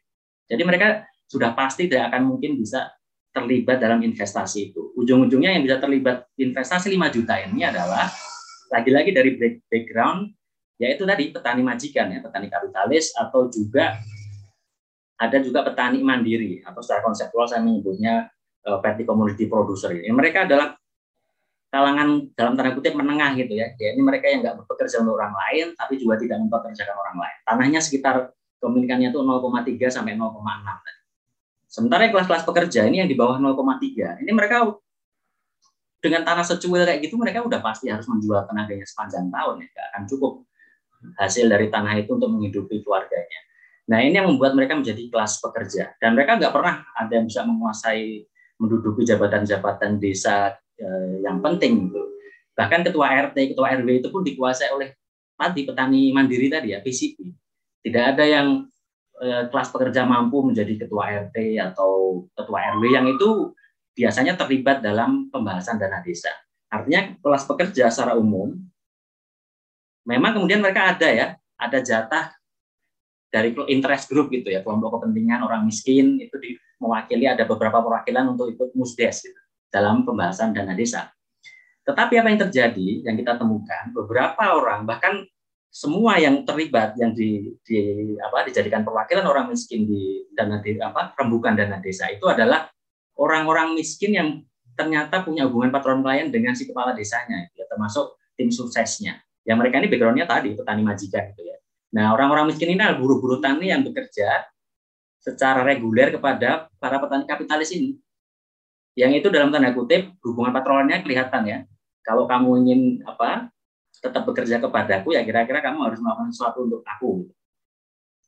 Jadi mereka sudah pasti tidak akan mungkin bisa terlibat dalam investasi itu. Ujung-ujungnya yang bisa terlibat investasi 5 juta ini adalah lagi-lagi dari background yaitu tadi petani majikan ya, petani kapitalis atau juga ada juga petani mandiri atau secara konseptual saya menyebutnya uh, petty commodity producer. Ini mereka adalah kalangan dalam tanda kutip menengah gitu ya. ya ini mereka yang nggak bekerja untuk orang lain tapi juga tidak mempekerjakan orang lain. Tanahnya sekitar kepemilikannya itu 0,3 sampai 0,6 Sementara kelas-kelas pekerja ini yang di bawah 0,3, ini mereka dengan tanah secuil kayak gitu mereka udah pasti harus menjual tenaganya sepanjang tahun ya, nggak akan cukup hasil dari tanah itu untuk menghidupi keluarganya. Nah ini yang membuat mereka menjadi kelas pekerja dan mereka nggak pernah ada yang bisa menguasai menduduki jabatan-jabatan desa eh, yang penting. Bahkan ketua RT, ketua RW itu pun dikuasai oleh tadi petani mandiri tadi ya PCP. Tidak ada yang eh, kelas pekerja mampu menjadi ketua RT atau ketua RW yang itu biasanya terlibat dalam pembahasan dana desa. Artinya kelas pekerja secara umum memang kemudian mereka ada ya, ada jatah dari interest group gitu ya, kelompok kepentingan orang miskin itu di, mewakili ada beberapa perwakilan untuk ikut musdes gitu, dalam pembahasan dana desa. Tetapi apa yang terjadi yang kita temukan beberapa orang bahkan semua yang terlibat yang di, di apa dijadikan perwakilan orang miskin di dana di, apa rembukan dana desa itu adalah orang-orang miskin yang ternyata punya hubungan patron klien dengan si kepala desanya ya termasuk tim suksesnya. Yang mereka ini backgroundnya tadi petani majikan gitu ya. Nah, orang-orang miskin ini adalah buruh-buruh tani yang bekerja secara reguler kepada para petani kapitalis ini. Yang itu dalam tanda kutip hubungan patronnya kelihatan ya. Kalau kamu ingin apa tetap bekerja kepadaku ya kira-kira kamu harus melakukan sesuatu untuk aku.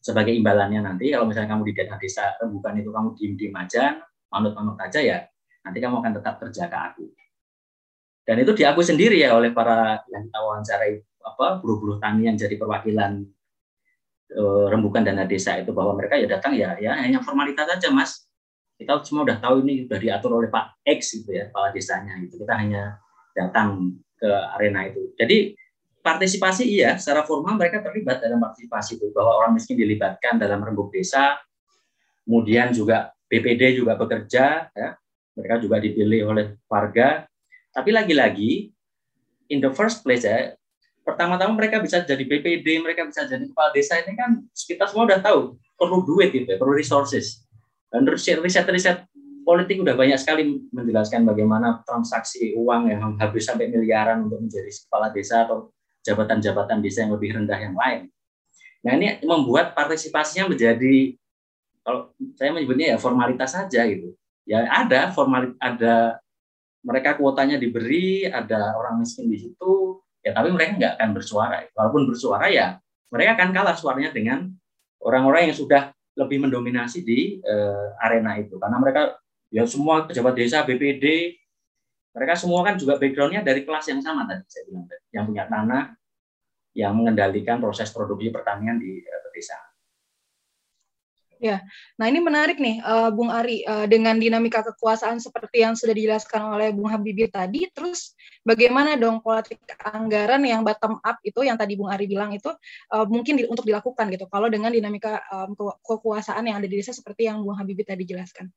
Sebagai imbalannya nanti kalau misalnya kamu di dana desa bukan itu kamu diem-diem aja, manut-manut aja ya, nanti kamu akan tetap kerja ke aku. Dan itu diakui sendiri ya oleh para yang kita wawancarai apa buruh-buruh tani yang jadi perwakilan rembukan dana desa itu bahwa mereka ya datang ya ya hanya formalitas saja mas. Kita semua udah tahu ini sudah diatur oleh Pak X gitu ya kepala desanya itu kita hanya datang ke arena itu. Jadi partisipasi iya secara formal mereka terlibat dalam partisipasi itu bahwa orang miskin dilibatkan dalam rembuk desa. Kemudian juga BPD juga bekerja ya. Mereka juga dipilih oleh warga. Tapi lagi-lagi in the first place ya pertama-tama mereka bisa jadi BPD, mereka bisa jadi kepala desa ini kan kita semua udah tahu perlu duit gitu ya, perlu resources. Dan riset-riset politik udah banyak sekali menjelaskan bagaimana transaksi uang yang habis sampai miliaran untuk menjadi kepala desa atau jabatan-jabatan desa yang lebih rendah yang lain. Nah ini membuat partisipasinya menjadi kalau saya menyebutnya ya formalitas saja gitu. Ya ada formalit ada mereka kuotanya diberi, ada orang miskin di situ, ya tapi mereka nggak akan bersuara. Walaupun bersuara ya mereka akan kalah suaranya dengan orang-orang yang sudah lebih mendominasi di uh, arena itu. Karena mereka ya semua pejabat desa BPD mereka semua kan juga backgroundnya dari kelas yang sama tadi saya bilang yang punya tanah yang mengendalikan proses produksi pertanian di uh, Ya, nah ini menarik nih, uh, Bung Ari, uh, dengan dinamika kekuasaan seperti yang sudah dijelaskan oleh Bung Habibie tadi, terus bagaimana dong politik anggaran yang bottom up itu, yang tadi Bung Ari bilang itu uh, mungkin di, untuk dilakukan gitu, kalau dengan dinamika um, ke kekuasaan yang ada di desa seperti yang Bung Habibie tadi jelaskan.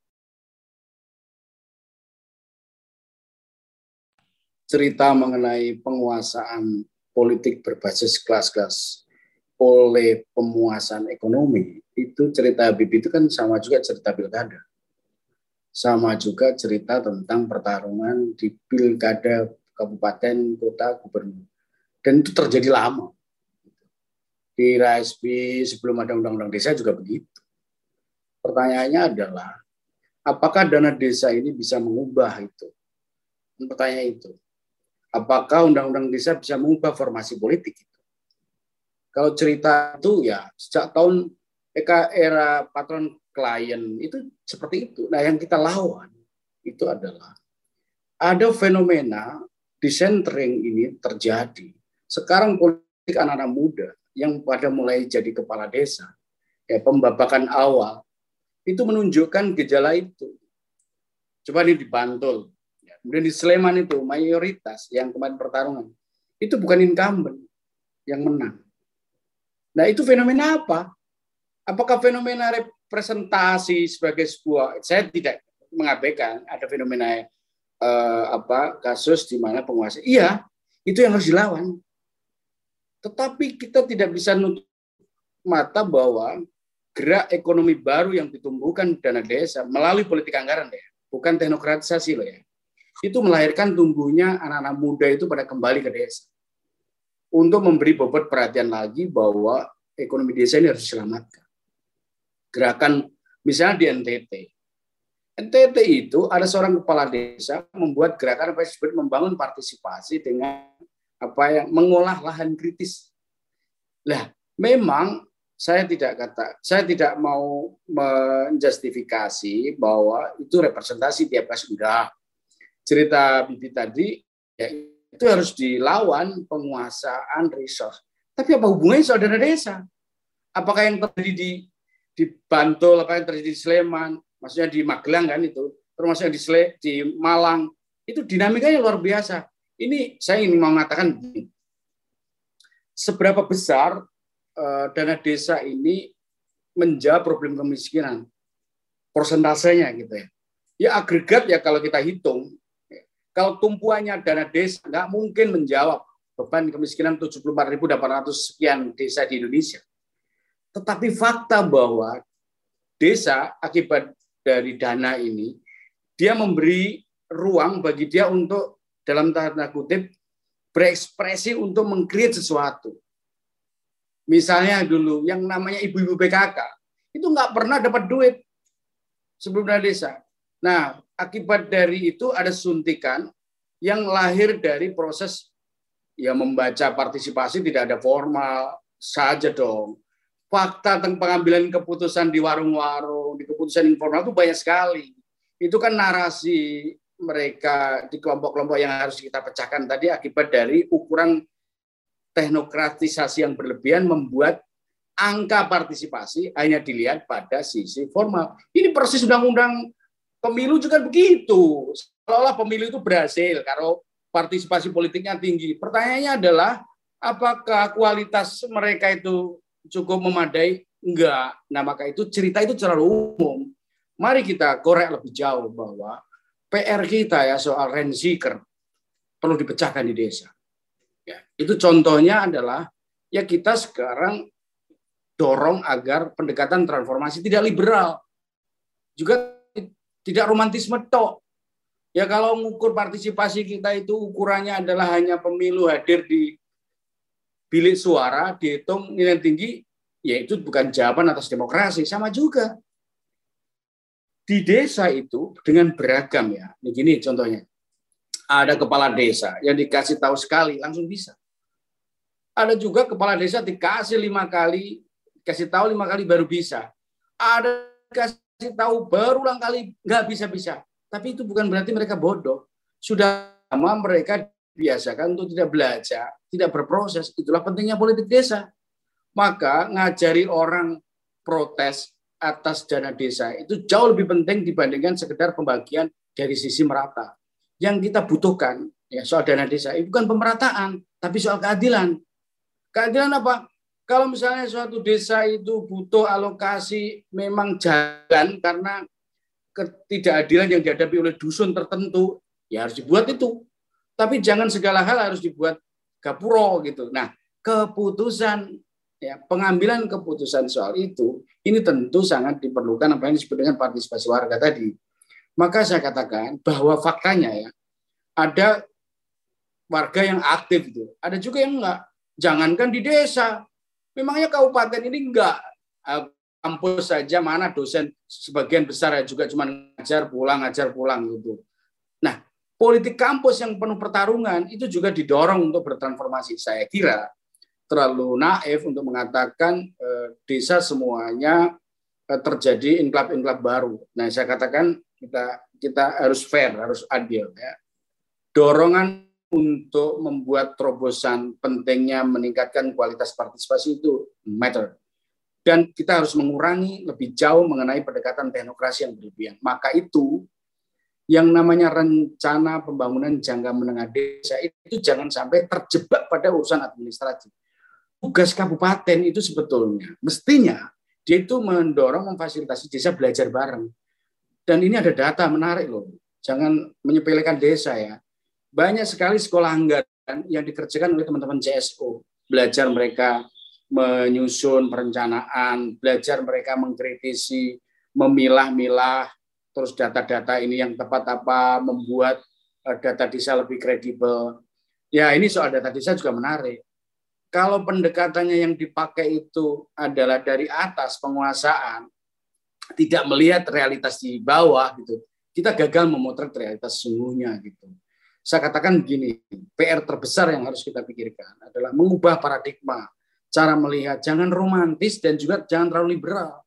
Cerita mengenai penguasaan politik berbasis kelas-kelas oleh pemuasan ekonomi itu cerita Habib itu kan sama juga cerita pilkada. Sama juga cerita tentang pertarungan di pilkada kabupaten, kota, gubernur. Dan itu terjadi lama. Di RSP sebelum ada undang-undang desa juga begitu. Pertanyaannya adalah, apakah dana desa ini bisa mengubah itu? Pertanyaan itu. Apakah undang-undang desa bisa mengubah formasi politik itu? Kalau cerita itu ya sejak tahun era patron klien itu seperti itu. Nah, yang kita lawan itu adalah ada fenomena disentering ini terjadi. Sekarang politik anak-anak muda yang pada mulai jadi kepala desa, ya pembabakan awal itu menunjukkan gejala itu. Coba ini di Bantul, ya. kemudian di Sleman itu mayoritas yang kemarin pertarungan itu bukan incumbent yang menang. Nah itu fenomena apa? Apakah fenomena presentasi sebagai sebuah saya tidak mengabaikan ada fenomena eh, apa kasus di mana penguasa iya itu yang harus dilawan. Tetapi kita tidak bisa nutup mata bahwa gerak ekonomi baru yang ditumbuhkan dana desa melalui politik anggaran ya bukan teknokratisasi loh ya. Itu melahirkan tumbuhnya anak-anak muda itu pada kembali ke desa untuk memberi bobot perhatian lagi bahwa ekonomi desa ini harus diselamatkan. Gerakan misalnya di NTT. NTT itu ada seorang kepala desa membuat gerakan apa disebut membangun partisipasi dengan apa yang mengolah lahan kritis. Lah, memang saya tidak kata, saya tidak mau menjustifikasi bahwa itu representasi tiap kasus enggak. Cerita Bibi tadi ya itu harus dilawan penguasaan resource. Tapi apa hubungannya soal dana desa? Apakah yang terjadi di di Bantul, apa yang terjadi di Sleman, maksudnya di Magelang kan itu, termasuk di Sle, di Malang, itu dinamikanya luar biasa. Ini saya ingin mengatakan seberapa besar uh, dana desa ini menjawab problem kemiskinan, persentasenya gitu ya. Ya agregat ya kalau kita hitung, kalau tumpuannya dana desa nggak mungkin menjawab beban kemiskinan 74.800 sekian desa di Indonesia. Tetapi fakta bahwa desa akibat dari dana ini, dia memberi ruang bagi dia untuk dalam tanda kutip berekspresi untuk mengkreat sesuatu. Misalnya dulu yang namanya ibu-ibu PKK itu nggak pernah dapat duit sebelum dana desa. Nah, akibat dari itu ada suntikan yang lahir dari proses ya membaca partisipasi tidak ada formal saja dong. Fakta tentang pengambilan keputusan di warung-warung, di keputusan informal itu banyak sekali. Itu kan narasi mereka di kelompok-kelompok yang harus kita pecahkan tadi akibat dari ukuran teknokratisasi yang berlebihan membuat angka partisipasi hanya dilihat pada sisi formal. Ini persis undang-undang pemilu juga begitu. Seolah-olah pemilu itu berhasil kalau partisipasi politiknya tinggi. Pertanyaannya adalah apakah kualitas mereka itu cukup memadai? Enggak. Nah, maka itu cerita itu terlalu umum. Mari kita korek lebih jauh bahwa PR kita ya soal rent seeker perlu dipecahkan di desa. Ya, itu contohnya adalah ya kita sekarang dorong agar pendekatan transformasi tidak liberal. Juga tidak romantisme tok. Ya kalau mengukur partisipasi kita itu ukurannya adalah hanya pemilu hadir di bilik suara, dihitung nilai tinggi, ya itu bukan jawaban atas demokrasi. Sama juga. Di desa itu dengan beragam ya. Ini gini contohnya. Ada kepala desa yang dikasih tahu sekali, langsung bisa. Ada juga kepala desa dikasih lima kali, kasih tahu lima kali baru bisa. Ada kasih tahu berulang kali nggak bisa-bisa tapi itu bukan berarti mereka bodoh. Sudah lama mereka biasakan untuk tidak belajar, tidak berproses. Itulah pentingnya politik desa. Maka ngajari orang protes atas dana desa itu jauh lebih penting dibandingkan sekedar pembagian dari sisi merata. Yang kita butuhkan ya soal dana desa itu bukan pemerataan, tapi soal keadilan. Keadilan apa? Kalau misalnya suatu desa itu butuh alokasi memang jalan karena ketidakadilan yang dihadapi oleh dusun tertentu, ya harus dibuat itu. Tapi jangan segala hal harus dibuat gapuro gitu. Nah, keputusan ya pengambilan keputusan soal itu ini tentu sangat diperlukan apa yang disebut dengan partisipasi warga tadi. Maka saya katakan bahwa faktanya ya ada warga yang aktif itu, ada juga yang enggak. Jangankan di desa, memangnya kabupaten ini enggak kampus saja mana dosen sebagian besar ya juga cuma ngajar pulang ngajar pulang gitu. Nah, politik kampus yang penuh pertarungan itu juga didorong untuk bertransformasi. Saya kira terlalu naif untuk mengatakan eh, desa semuanya eh, terjadi inklap-inklap baru. Nah, saya katakan kita kita harus fair, harus adil ya. Dorongan untuk membuat terobosan pentingnya meningkatkan kualitas partisipasi itu matter dan kita harus mengurangi lebih jauh mengenai pendekatan teknokrasi yang berlebihan. Maka itu yang namanya rencana pembangunan jangka menengah desa itu jangan sampai terjebak pada urusan administratif. Tugas kabupaten itu sebetulnya mestinya dia itu mendorong memfasilitasi desa belajar bareng. Dan ini ada data menarik loh. Jangan menyepelekan desa ya. Banyak sekali sekolah anggaran yang dikerjakan oleh teman-teman CSO. Belajar mereka menyusun perencanaan, belajar mereka mengkritisi, memilah-milah, terus data-data ini yang tepat apa, membuat eh, data desa lebih kredibel. Ya ini soal data desa juga menarik kalau pendekatannya yang dipakai itu adalah dari atas penguasaan, tidak melihat realitas di bawah gitu, kita gagal memotret realitas sesungguhnya gitu. Saya katakan begini, PR terbesar yang harus kita pikirkan adalah mengubah paradigma, cara melihat, jangan romantis dan juga jangan terlalu liberal.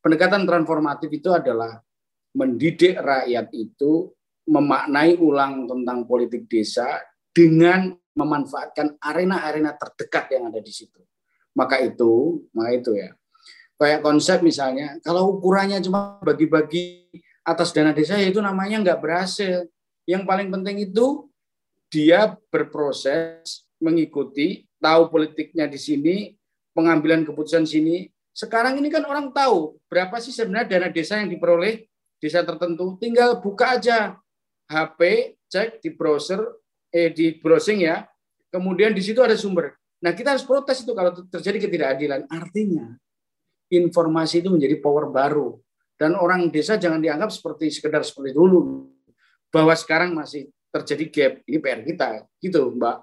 Pendekatan transformatif itu adalah mendidik rakyat itu memaknai ulang tentang politik desa dengan memanfaatkan arena-arena terdekat yang ada di situ. Maka itu, maka itu ya. Kayak konsep misalnya, kalau ukurannya cuma bagi-bagi atas dana desa, ya itu namanya nggak berhasil. Yang paling penting itu dia berproses, mengikuti, tahu politiknya di sini, pengambilan keputusan sini. Sekarang ini kan orang tahu berapa sih sebenarnya dana desa yang diperoleh desa tertentu. Tinggal buka aja HP, cek di browser, eh di browsing ya. Kemudian di situ ada sumber. Nah, kita harus protes itu kalau terjadi ketidakadilan. Artinya informasi itu menjadi power baru dan orang desa jangan dianggap seperti sekedar seperti dulu bahwa sekarang masih terjadi gap. Ini PR kita. Gitu, Mbak.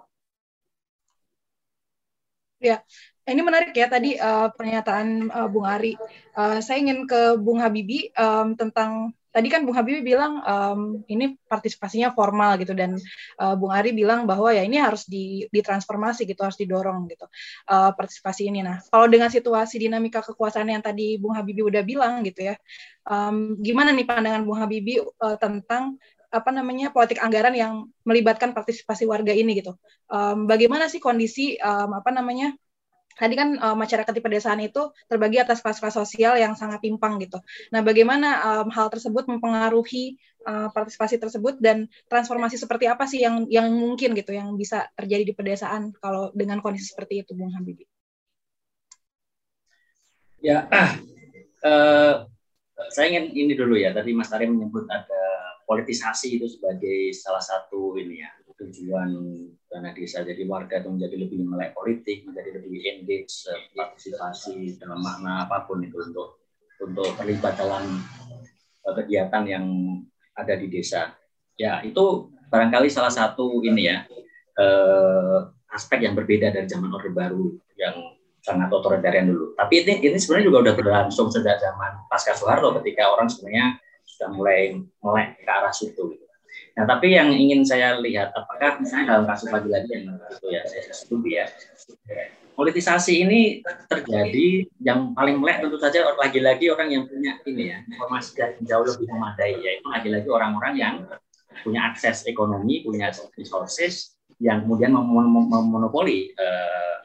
Ya, ini menarik ya tadi uh, pernyataan uh, Bung Ari. Uh, saya ingin ke Bung Habibi um, tentang tadi kan Bung Habibie bilang um, ini partisipasinya formal gitu dan uh, Bung Ari bilang bahwa ya ini harus di, ditransformasi gitu harus didorong gitu uh, partisipasi ini. Nah kalau dengan situasi dinamika kekuasaan yang tadi Bung Habibie udah bilang gitu ya, um, gimana nih pandangan Bung Habibie uh, tentang apa namanya politik anggaran yang melibatkan partisipasi warga ini gitu. Um, bagaimana sih kondisi um, apa namanya tadi kan uh, masyarakat di pedesaan itu terbagi atas kelas-kelas sosial yang sangat timpang gitu. Nah, bagaimana um, hal tersebut mempengaruhi uh, partisipasi tersebut dan transformasi seperti apa sih yang yang mungkin gitu yang bisa terjadi di pedesaan kalau dengan kondisi seperti itu, Bung Habibie? Ya, uh, saya ingin ini dulu ya. Tadi Mas Tari menyebut ada politisasi itu sebagai salah satu ini ya tujuan dana desa. Jadi warga itu menjadi lebih melek politik menjadi lebih engage partisipasi dalam makna apa pun itu untuk untuk terlibat dalam eh, kegiatan yang ada di desa. Ya itu barangkali salah satu ini ya eh, aspek yang berbeda dari zaman orde baru yang sangat otoritarian dulu. Tapi ini ini sebenarnya juga udah berlangsung sejak zaman pasca Soeharto ketika orang sebenarnya sudah mulai melek ke arah situ gitu Nah, tapi yang ingin saya lihat, apakah misalnya dalam kasus lagi-lagi yang itu ya, saya studi ya, politisasi ini terjadi yang paling melek tentu saja lagi-lagi orang yang punya ini ya, informasi yang jauh lebih memadai, yaitu lagi-lagi orang-orang yang punya akses ekonomi, punya resources, yang kemudian memonopoli uh,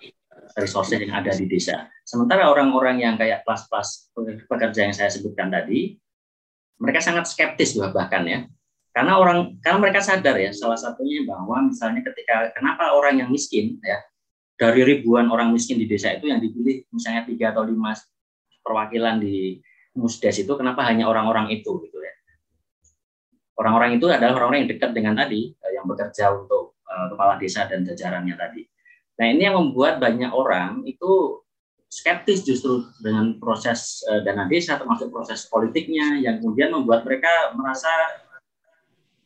resources yang ada di desa. Sementara orang-orang yang kayak kelas-kelas pekerja yang saya sebutkan tadi, mereka sangat skeptis bahkan ya, karena orang karena mereka sadar ya salah satunya bahwa misalnya ketika kenapa orang yang miskin ya dari ribuan orang miskin di desa itu yang dipilih misalnya tiga atau lima perwakilan di musdes itu kenapa hanya orang-orang itu gitu ya? Orang-orang itu adalah orang-orang yang dekat dengan tadi eh, yang bekerja untuk uh, kepala desa dan jajarannya tadi. Nah ini yang membuat banyak orang itu skeptis justru dengan proses uh, dana desa termasuk proses politiknya yang kemudian membuat mereka merasa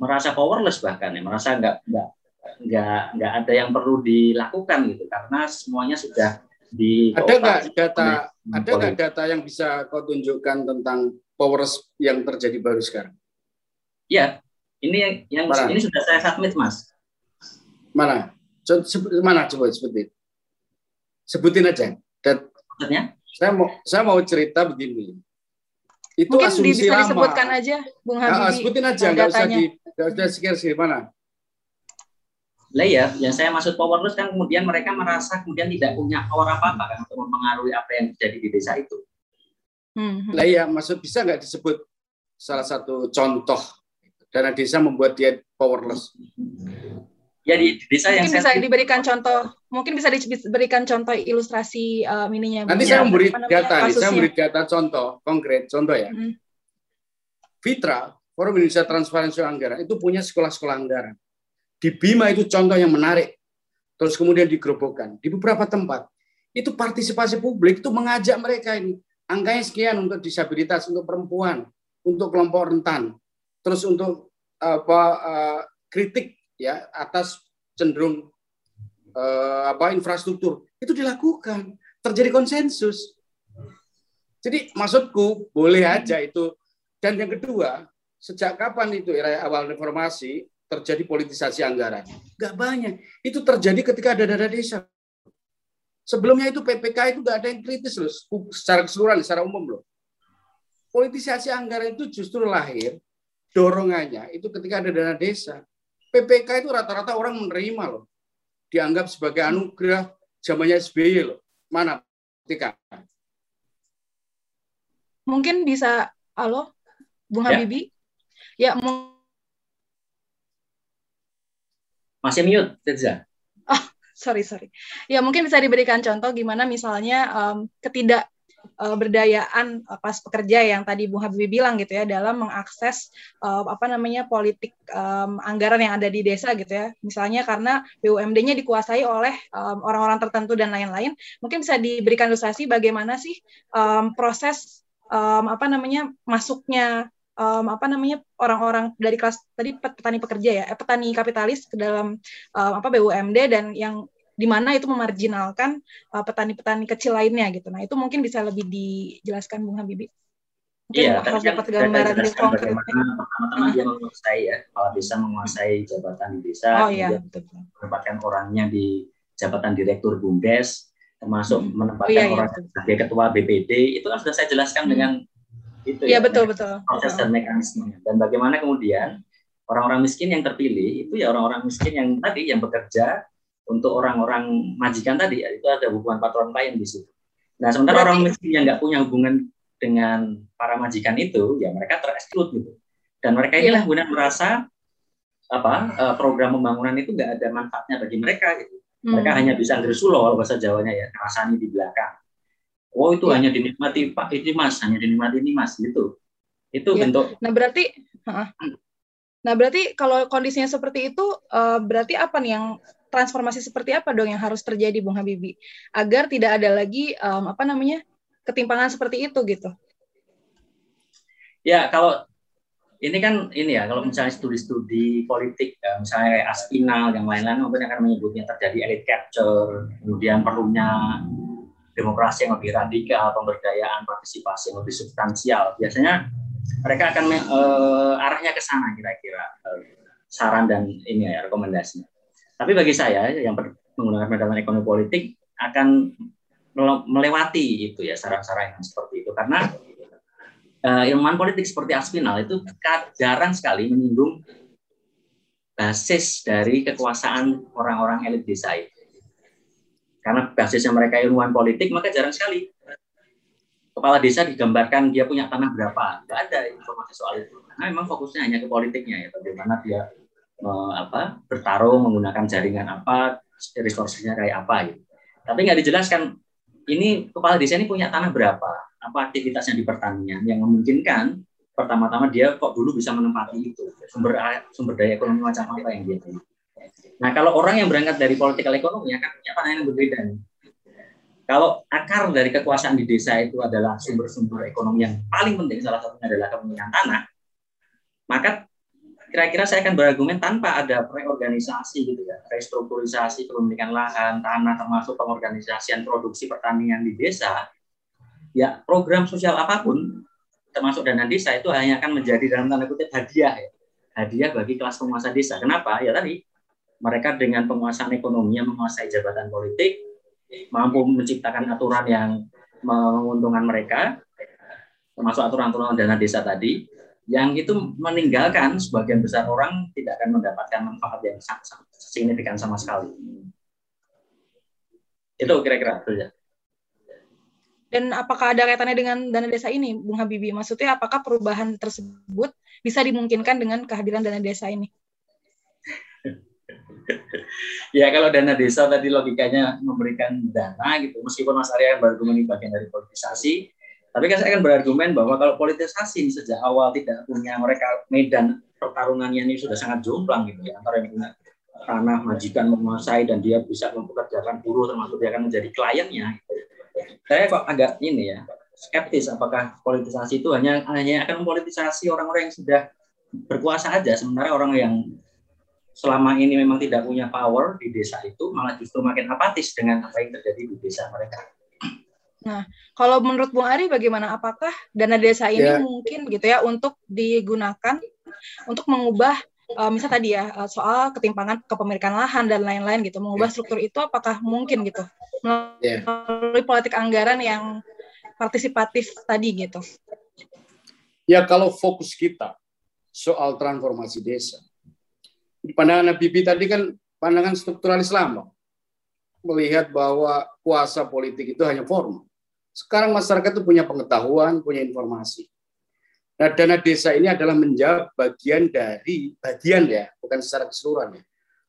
merasa powerless bahkan ya merasa nggak nggak nggak nggak ada yang perlu dilakukan gitu karena semuanya sudah di ada nggak data ada nggak data yang bisa kau tunjukkan tentang powerless yang terjadi baru sekarang? Ya, ini yang mana? ini sudah saya submit mas. Mana? Mana coba sebutin. Sebutin aja. Dan Maksudnya? Saya mau saya mau cerita begini. Itu Mungkin asumsi bisa lama. disebutkan aja, Bung Habibie. Nah, sebutin aja, nggak usah di sudah sekian sih mana? Layer yang saya maksud powerless kan kemudian mereka merasa kemudian tidak punya power apa apa kan untuk mempengaruhi apa yang terjadi di desa itu. Hmm. Lah ya, maksud bisa nggak disebut salah satu contoh dana desa membuat dia powerless? Ya di, di desa mungkin yang bisa saya diberikan contoh, mungkin bisa diberikan contoh ilustrasi uh, mininya. Nanti ya, saya memberi data, nih, saya memberi data contoh konkret, contoh ya. Mhm. Fitra, Forum Indonesia Transparansi Anggaran itu punya sekolah-sekolah anggaran. Di Bima itu contoh yang menarik. Terus kemudian digerobokkan di beberapa tempat. Itu partisipasi publik itu mengajak mereka ini angkanya sekian untuk disabilitas, untuk perempuan, untuk kelompok rentan. Terus untuk apa eh, kritik ya atas cenderung eh, apa infrastruktur. Itu dilakukan. Terjadi konsensus. Jadi maksudku boleh aja itu. Dan yang kedua sejak kapan itu era awal reformasi terjadi politisasi anggaran? Nggak banyak. Itu terjadi ketika ada dana desa. Sebelumnya itu PPK itu nggak ada yang kritis loh secara keseluruhan secara umum loh. Politisasi anggaran itu justru lahir dorongannya itu ketika ada dana desa PPK itu rata-rata orang menerima loh. Dianggap sebagai anugerah zamannya SBY loh. Mana ketika? Mungkin bisa, halo, Bung Ya. Habibie? Ya, masih mute, Teza. sorry, sorry. Ya, mungkin bisa diberikan contoh gimana misalnya um, ketidak berdayaan uh, pas pekerja yang tadi Bung Habibie bilang gitu ya dalam mengakses uh, apa namanya politik um, anggaran yang ada di desa gitu ya. Misalnya karena BUMD-nya dikuasai oleh um, orang-orang tertentu dan lain-lain mungkin bisa diberikan ilustrasi bagaimana sih um, proses um, apa namanya masuknya um, apa namanya orang-orang dari kelas tadi petani pekerja ya eh, petani kapitalis ke dalam um, apa BUMD dan yang di mana itu memarjinalkan uh, petani-petani kecil lainnya gitu. Nah, itu mungkin bisa lebih dijelaskan Bung Habibie. Mungkin Iya, harus dapat gambaran lebih jelaskan konkret. bagaimana pertama-tama dia menguasai ya, kepala desa menguasai jabatan di desa, Oh iya, menempatkan orangnya di jabatan direktur BUMDes, termasuk Hmm. menempatkan Oh iya, iya, orang sebagai ketua BPD, itu kan sudah saya jelaskan Hmm. dengan itu Iya, ya, betul, betul. proses dan mekanismenya. Dan bagaimana kemudian orang-orang miskin yang terpilih itu ya orang-orang miskin yang tadi yang bekerja untuk orang-orang majikan tadi ya, itu ada hubungan patron klien di situ. Nah sementara Berarti- orang miskin yang nggak punya hubungan dengan para majikan itu ya mereka tereksklud gitu. Dan mereka Iya. inilah kemudian merasa apa eh, program pembangunan itu nggak ada manfaatnya bagi mereka gitu. Mereka Hmm. hanya bisa gersulo kalau bahasa Jawanya ya, ngerasani di belakang. Oh itu Iya. hanya dinikmati Pak ini Mas, hanya dinikmati ini Mas gitu. Itu Iya. bentuk Nah, berarti Heeh. Nah, berarti kalau kondisinya seperti itu eh, berarti apa nih yang transformasi seperti apa dong yang harus terjadi Bung Habibie agar tidak ada lagi em, apa namanya? ketimpangan seperti itu gitu. Ya, kalau ini kan ini ya, kalau misalnya studi-studi politik, ya, misalnya Aspinal, yang lain-lain mungkin akan menyebutnya terjadi elite capture, kemudian perlunya demokrasi yang lebih radikal, pemberdayaan, partisipasi yang lebih substansial. Biasanya mereka akan eh, arahnya ke sana kira-kira eh, saran dan ini ya rekomendasinya. Tapi bagi saya yang menggunakan pendekatan ekonomi politik akan mele- melewati itu ya saran-saran yang seperti itu karena uh, ilmuwan politik seperti Aspinal itu jarang sekali menyinggung basis dari kekuasaan orang-orang elit desa itu. Karena basisnya mereka ilmuwan politik, maka jarang sekali kepala desa digambarkan dia punya tanah berapa. Nggak ada informasi soal itu. Karena memang fokusnya hanya ke politiknya ya, bagaimana dia eh, apa bertarung menggunakan jaringan apa, resource-nya kayak apa gitu. Tapi nggak dijelaskan ini kepala desa ini punya tanah berapa, apa aktivitasnya di pertanian yang memungkinkan pertama-tama dia kok dulu bisa menempati itu sumber sumber daya ekonomi macam apa yang dia punya. Nah kalau orang yang berangkat dari politikal ekonomi akan punya pandangan yang berbeda. nih. Kalau akar dari kekuasaan di desa itu adalah sumber-sumber ekonomi yang paling penting, salah satunya adalah kepemilikan tanah, maka kira-kira saya akan berargumen tanpa ada reorganisasi gitu ya, restrukturisasi kepemilikan lahan, tanah, termasuk pengorganisasian produksi pertanian di desa, ya program sosial apa pun, termasuk dana desa itu hanya akan menjadi dalam tanda kutip hadiah ya. Hadiah bagi kelas penguasa desa. Kenapa? Ya tadi mereka dengan penguasaan ekonomi yang menguasai jabatan politik mampu menciptakan aturan yang menguntungkan mereka termasuk aturan-aturan dana desa tadi yang itu meninggalkan sebagian besar orang tidak akan mendapatkan manfaat yang sangat, sangat signifikan sama sekali. Itu kira-kira saja. Dan apakah ada kaitannya dengan dana desa ini, Bung Habibie? Maksudnya apakah perubahan tersebut bisa dimungkinkan dengan kehadiran dana desa ini? ya kalau dana desa tadi logikanya memberikan dana gitu, meskipun Mas Arya berargumen ini bagian dari politisasi, tapi kan saya akan berargumen bahwa kalau politisasi sejak awal tidak punya mereka medan pertarungannya ini sudah sangat jomplang gitu ya antara yang punya tanah majikan menguasai dan dia bisa mempekerjakan buruh termasuk dia akan menjadi kliennya. Saya kok agak ini ya skeptis apakah politisasi itu hanya hanya akan mempolitisasi orang-orang yang sudah berkuasa aja sementara orang yang selama ini memang tidak punya power di desa itu malah justru makin apatis dengan apa yang terjadi di desa mereka. Nah, kalau menurut Bung Ari bagaimana? Apakah dana desa ini ya. mungkin gitu ya untuk digunakan untuk mengubah uh, misal tadi ya uh, soal ketimpangan kepemilikan lahan dan lain-lain gitu, mengubah ya. struktur itu apakah mungkin gitu ya. melalui ya. politik anggaran yang partisipatif tadi gitu? Ya kalau fokus kita soal transformasi desa, di pandangan Habibie tadi kan pandangan struktural Islam melihat bahwa kuasa politik itu hanya formal. Sekarang masyarakat itu punya pengetahuan, punya informasi. Nah, dana desa ini adalah menjawab bagian dari bagian ya, bukan secara keseluruhan ya.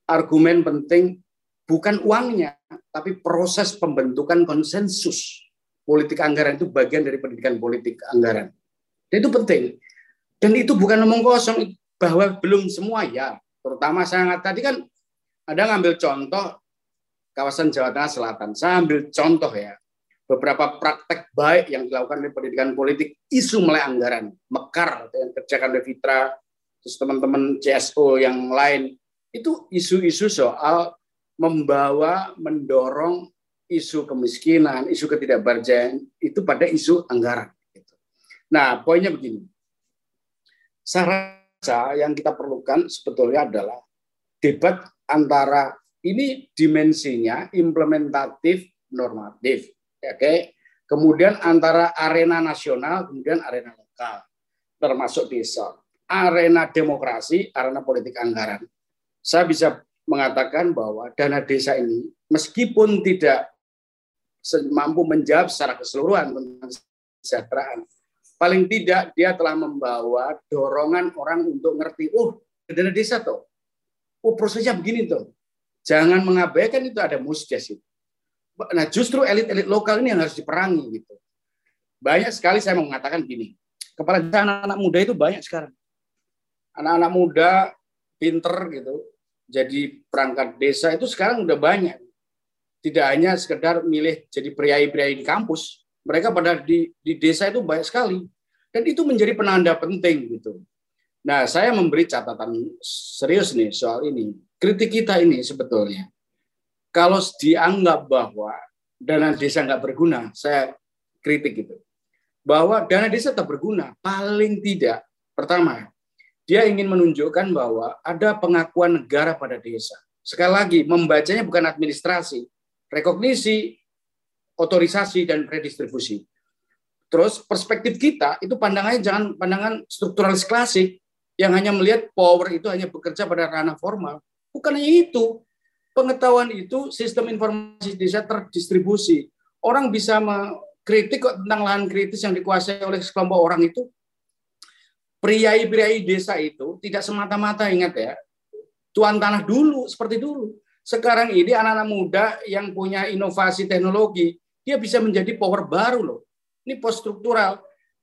Argumen penting bukan uangnya, tapi proses pembentukan konsensus politik anggaran itu bagian dari pendidikan politik anggaran. Dan itu penting. Dan itu bukan ngomong kosong bahwa belum semua ya, Terutama saya tadi kan ada ngambil contoh kawasan Jawa Tengah Selatan. Saya ambil contoh ya beberapa praktek baik yang dilakukan oleh pendidikan politik isu mulai anggaran mekar yang kerjakan oleh Fitra terus teman-teman CSO yang lain. Itu isu-isu soal membawa mendorong isu kemiskinan isu ketidakberjayaan itu pada isu anggaran gitu. nah poinnya begini. Saya yang kita perlukan sebetulnya adalah debat antara ini dimensinya implementatif normatif oke okay? kemudian antara arena nasional kemudian arena lokal termasuk desa arena demokrasi arena politik anggaran saya bisa mengatakan bahwa dana desa ini meskipun tidak mampu menjawab secara keseluruhan tentang kesejahteraan paling tidak dia telah membawa dorongan orang untuk ngerti, oh dana desa tuh, oh prosesnya begini tuh. Jangan mengabaikan itu ada musdes itu. Nah justru elit-elit lokal ini yang harus diperangi gitu. Banyak sekali saya mau mengatakan gini, kepala desa anak-anak muda itu banyak sekarang. Anak-anak muda pinter gitu, jadi perangkat desa itu sekarang udah banyak. Tidak hanya sekedar milih jadi priai-priai di kampus, mereka pada di, di desa itu banyak sekali. Dan itu menjadi penanda penting gitu. Nah, saya memberi catatan serius nih soal ini. Kritik kita ini sebetulnya, kalau dianggap bahwa dana desa nggak berguna, saya kritik itu. Bahwa dana desa tak berguna, paling tidak, pertama, dia ingin menunjukkan bahwa ada pengakuan negara pada desa. Sekali lagi, membacanya bukan administrasi, rekognisi, otorisasi dan redistribusi. Terus perspektif kita itu pandangannya jangan pandangan strukturalis klasik yang hanya melihat power itu hanya bekerja pada ranah formal. Bukan hanya itu. Pengetahuan itu sistem informasi desa terdistribusi. Orang bisa mengkritik tentang lahan kritis yang dikuasai oleh sekelompok orang itu. Priai-priai desa itu tidak semata-mata ingat ya, tuan tanah dulu seperti dulu. Sekarang ini anak-anak muda yang punya inovasi teknologi dia bisa menjadi power baru loh. Ini post struktural.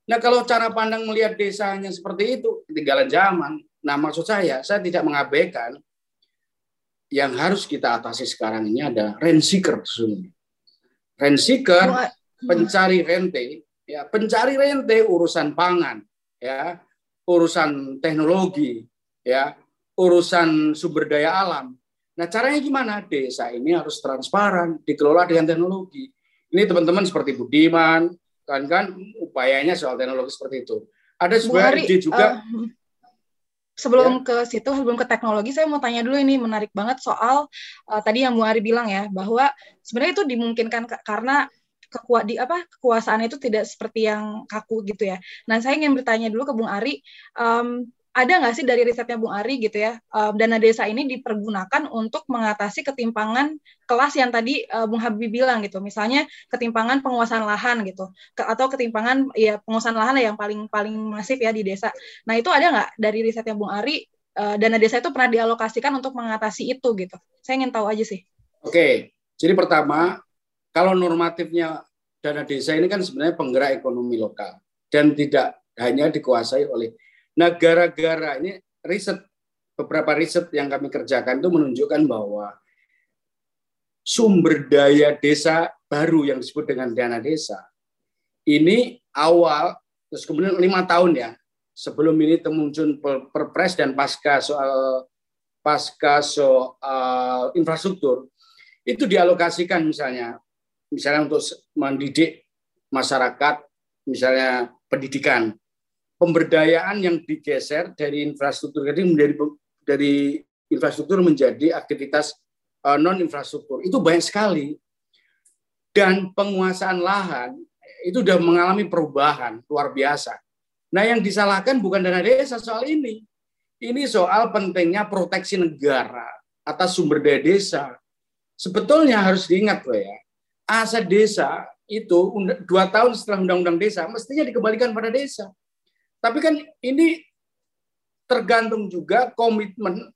Nah kalau cara pandang melihat desanya seperti itu, ketinggalan zaman. Nah maksud saya, saya tidak mengabaikan yang harus kita atasi sekarang ini ada rent seeker sesungguhnya. Rent seeker, pencari rente, ya pencari rente urusan pangan, ya urusan teknologi, ya urusan sumber daya alam. Nah caranya gimana? Desa ini harus transparan, dikelola dengan teknologi. Ini teman-teman seperti Budiman, kan kan upayanya soal teknologi seperti itu. Ada sebuah ide juga. Uh, sebelum ya. ke situ, sebelum ke teknologi, saya mau tanya dulu ini menarik banget soal uh, tadi yang Bu Ari bilang ya bahwa sebenarnya itu dimungkinkan karena kekuat di apa kekuasaan itu tidak seperti yang kaku gitu ya. Nah saya ingin bertanya dulu ke Bung Ari, um, ada nggak sih dari risetnya Bung Ari gitu ya dana desa ini dipergunakan untuk mengatasi ketimpangan kelas yang tadi uh, Bung Habib bilang gitu misalnya ketimpangan penguasaan lahan gitu ke, atau ketimpangan ya penguasaan lahan yang paling paling masif ya di desa nah itu ada nggak dari risetnya Bung Ari uh, dana desa itu pernah dialokasikan untuk mengatasi itu gitu. Saya ingin tahu aja sih. Oke, jadi pertama kalau normatifnya dana desa ini kan sebenarnya penggerak ekonomi lokal dan tidak hanya dikuasai oleh negara-negara ini riset beberapa riset yang kami kerjakan itu menunjukkan bahwa sumber daya desa baru yang disebut dengan dana desa ini awal terus kemudian lima tahun ya sebelum ini muncul perpres dan pasca soal pasca soal infrastruktur itu dialokasikan misalnya misalnya untuk mendidik masyarakat misalnya pendidikan pemberdayaan yang digeser dari infrastruktur jadi menjadi dari infrastruktur menjadi aktivitas uh, non infrastruktur itu banyak sekali dan penguasaan lahan itu sudah mengalami perubahan luar biasa. Nah, yang disalahkan bukan dana desa soal ini. Ini soal pentingnya proteksi negara atas sumber daya desa. Sebetulnya harus diingat loh ya, aset desa itu dua tahun setelah undang-undang desa mestinya dikembalikan pada desa. Tapi kan ini tergantung juga komitmen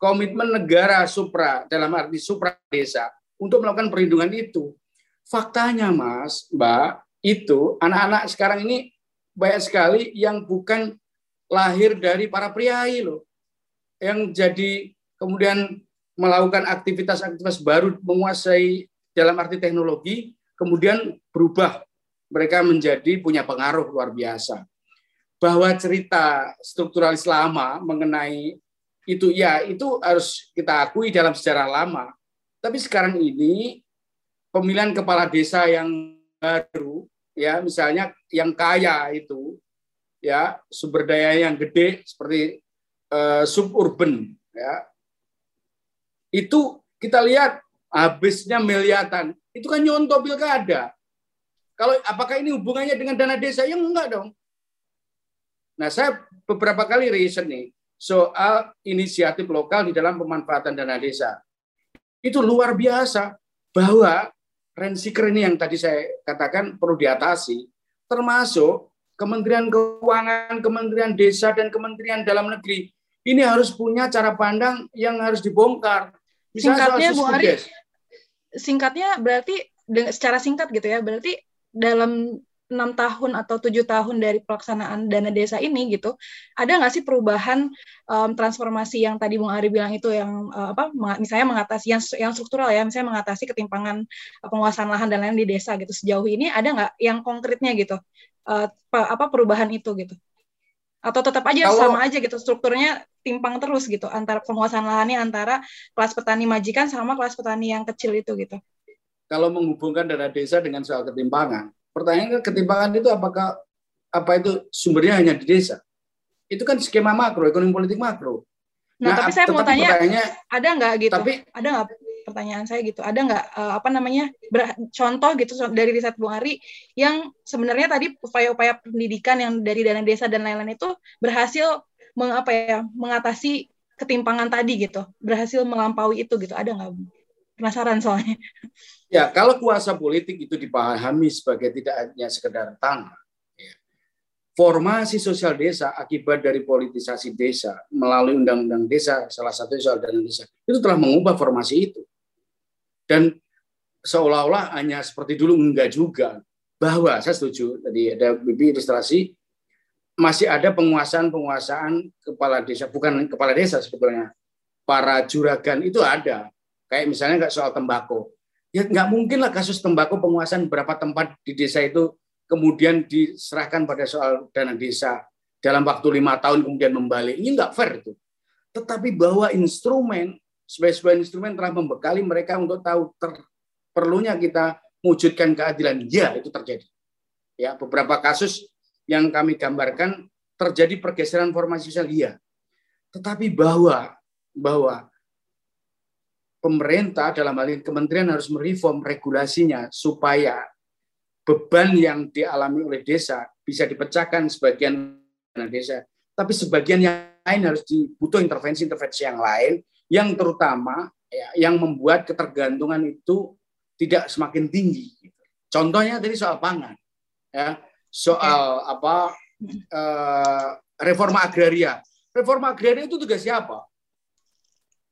komitmen negara supra dalam arti supra desa untuk melakukan perlindungan itu. Faktanya Mas, Mbak, itu anak-anak sekarang ini banyak sekali yang bukan lahir dari para priai loh. Yang jadi kemudian melakukan aktivitas-aktivitas baru menguasai dalam arti teknologi, kemudian berubah mereka menjadi punya pengaruh luar biasa. Bahwa cerita strukturalis lama mengenai itu ya itu harus kita akui dalam sejarah lama. Tapi sekarang ini pemilihan kepala desa yang baru ya misalnya yang kaya itu ya sumber daya yang gede seperti uh, suburban ya itu kita lihat habisnya miliaran itu kan nyontoh pilkada. Kalau apakah ini hubungannya dengan dana desa? Yang enggak dong nah saya beberapa kali nih soal inisiatif lokal di dalam pemanfaatan dana desa itu luar biasa bahwa Rensiker ini yang tadi saya katakan perlu diatasi, termasuk Kementerian Keuangan, Kementerian Desa, dan Kementerian Dalam Negeri. Ini harus punya cara pandang yang harus dibongkar. Misalnya singkatnya, Bu Ari, singkatnya berarti secara singkat gitu ya, berarti dalam enam tahun atau tujuh tahun dari pelaksanaan dana desa ini gitu ada nggak sih perubahan um, transformasi yang tadi Bung Ari bilang itu yang uh, apa misalnya mengatasi yang yang struktural ya misalnya mengatasi ketimpangan uh, penguasaan lahan dan lain di desa gitu. Sejauh ini ada nggak yang konkretnya gitu uh, apa perubahan itu gitu? Atau tetap aja Kalau, sama aja gitu strukturnya timpang terus gitu antara penguasaan lahannya antara kelas petani majikan sama kelas petani yang kecil itu gitu? Kalau menghubungkan dana desa dengan soal ketimpangan Pertanyaannya ketimpangan itu apakah apa itu sumbernya hanya di desa? Itu kan skema makro, ekonomi politik makro. Nah, nah tapi saya mau tanya, ada nggak gitu? Tapi, ada nggak pertanyaan saya gitu? Ada nggak uh, apa namanya ber, contoh gitu dari riset Bung Ari yang sebenarnya tadi upaya-upaya pendidikan yang dari dana desa dan lain-lain itu berhasil mengapa ya mengatasi ketimpangan tadi gitu, berhasil melampaui itu gitu? Ada nggak? Penasaran soalnya. Ya, kalau kuasa politik itu dipahami sebagai tidak hanya sekedar tanah, ya. formasi sosial desa akibat dari politisasi desa melalui undang-undang desa, salah satu soal dana desa, itu telah mengubah formasi itu. Dan seolah-olah hanya seperti dulu enggak juga. Bahwa saya setuju tadi ada Bibi ilustrasi masih ada penguasaan-penguasaan kepala desa, bukan kepala desa sebetulnya. Para juragan itu ada. Kayak misalnya nggak soal tembakau ya nggak mungkin lah kasus tembakau penguasaan berapa tempat di desa itu kemudian diserahkan pada soal dana desa dalam waktu lima tahun kemudian membalik. Ini nggak fair itu tetapi bahwa instrumen sebagai instrumen telah membekali mereka untuk tahu ter, perlunya kita mewujudkan keadilan. Ya itu terjadi. Ya beberapa kasus yang kami gambarkan terjadi pergeseran formasi sosial. Iya. Tetapi bahwa bahwa pemerintah dalam hal ini kementerian harus mereform regulasinya supaya beban yang dialami oleh desa bisa dipecahkan sebagian desa, tapi sebagian yang lain harus dibutuh intervensi-intervensi yang lain yang terutama ya, yang membuat ketergantungan itu tidak semakin tinggi. Contohnya tadi soal pangan, ya soal apa eh, reforma agraria reforma agraria itu tugas siapa?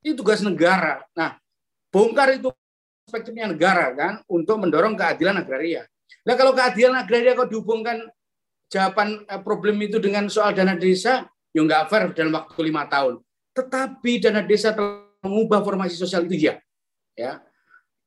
Itu tugas negara. Nah, bongkar itu perspektifnya negara kan untuk mendorong keadilan agraria. Nah, kalau keadilan agraria kok dihubungkan jawaban eh, problem itu dengan soal dana desa, ya nggak fair dalam waktu lima tahun. Tetapi dana desa telah mengubah formasi sosial itu ya, ya.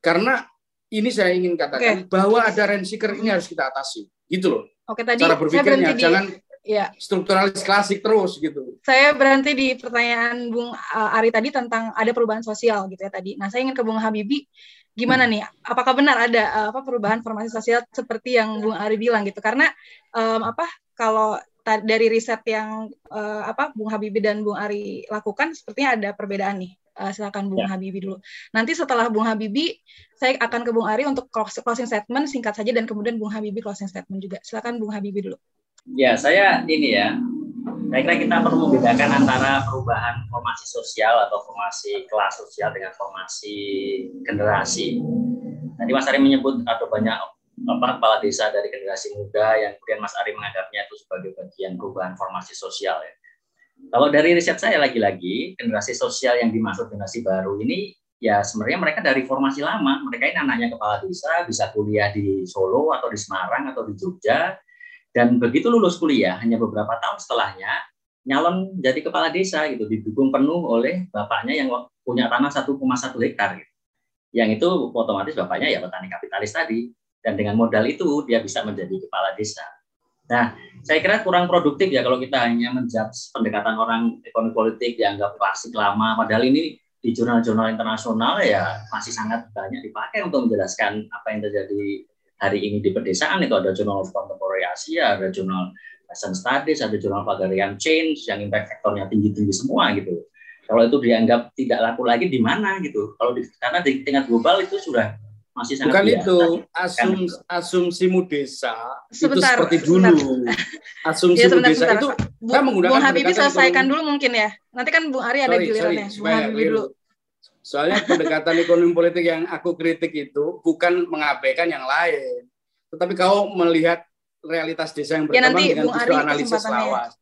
Karena ini saya ingin katakan okay. bahwa ada rent ini harus kita atasi, gitu loh. Oke tadi cara berpikirnya jangan ya. strukturalis klasik terus gitu. Saya berhenti di pertanyaan Bung uh, Ari tadi tentang ada perubahan sosial gitu ya tadi. Nah, saya ingin ke Bung Habibi gimana hmm. nih? Apakah benar ada uh, apa perubahan formasi sosial seperti yang Bung Ari bilang gitu? Karena um, apa kalau dari riset yang uh, apa Bung Habibi dan Bung Ari lakukan sepertinya ada perbedaan nih. Uh, silakan Bung ya. Habibi dulu. Nanti setelah Bung Habibi, saya akan ke Bung Ari untuk closing statement singkat saja dan kemudian Bung Habibi closing statement juga. Silakan Bung Habibi dulu. Ya, saya ini ya, saya kira kita perlu membedakan antara perubahan formasi sosial atau formasi kelas sosial dengan formasi generasi. Tadi Mas Ari menyebut ada banyak apa, kepala desa dari generasi muda yang kemudian Mas Ari menganggapnya itu sebagai bagian perubahan formasi sosial ya. Kalau dari riset saya lagi-lagi generasi sosial yang dimaksud generasi baru ini ya sebenarnya mereka dari formasi lama, mereka ini anaknya kepala desa bisa kuliah di Solo atau di Semarang atau di Jogja, dan begitu lulus kuliah, hanya beberapa tahun setelahnya, nyalon jadi kepala desa gitu, didukung penuh oleh bapaknya yang punya tanah 1,1 hektar. Gitu. Yang itu otomatis bapaknya ya petani kapitalis tadi. Dan dengan modal itu dia bisa menjadi kepala desa. Nah, saya kira kurang produktif ya kalau kita hanya menjudge pendekatan orang ekonomi politik dianggap klasik lama. Padahal ini di jurnal-jurnal internasional ya masih sangat banyak dipakai untuk menjelaskan apa yang terjadi hari ini di pedesaan itu ada Journal of Contemporary Asia, ada Journal Asian Studies, ada Journal Pagarian Change yang impact faktornya tinggi-tinggi semua gitu. Kalau itu dianggap tidak laku lagi di mana gitu? Kalau di, karena di tingkat global itu sudah masih sangat Bukan biasa. itu asum, kan? asumsi mudesa sebentar, itu seperti sebentar. dulu. Asumsi ya, sebentar, mudesa sebentar. itu Bu, menggunakan Bung Habibie selesaikan dulu mungkin ya. Nanti kan Bung Ari ada gilirannya. Bung Habibie dulu. Soalnya pendekatan ekonomi politik yang aku kritik itu bukan mengabaikan yang lain, tetapi kau melihat realitas desa yang berkembang ya, dengan justru analisis lawas.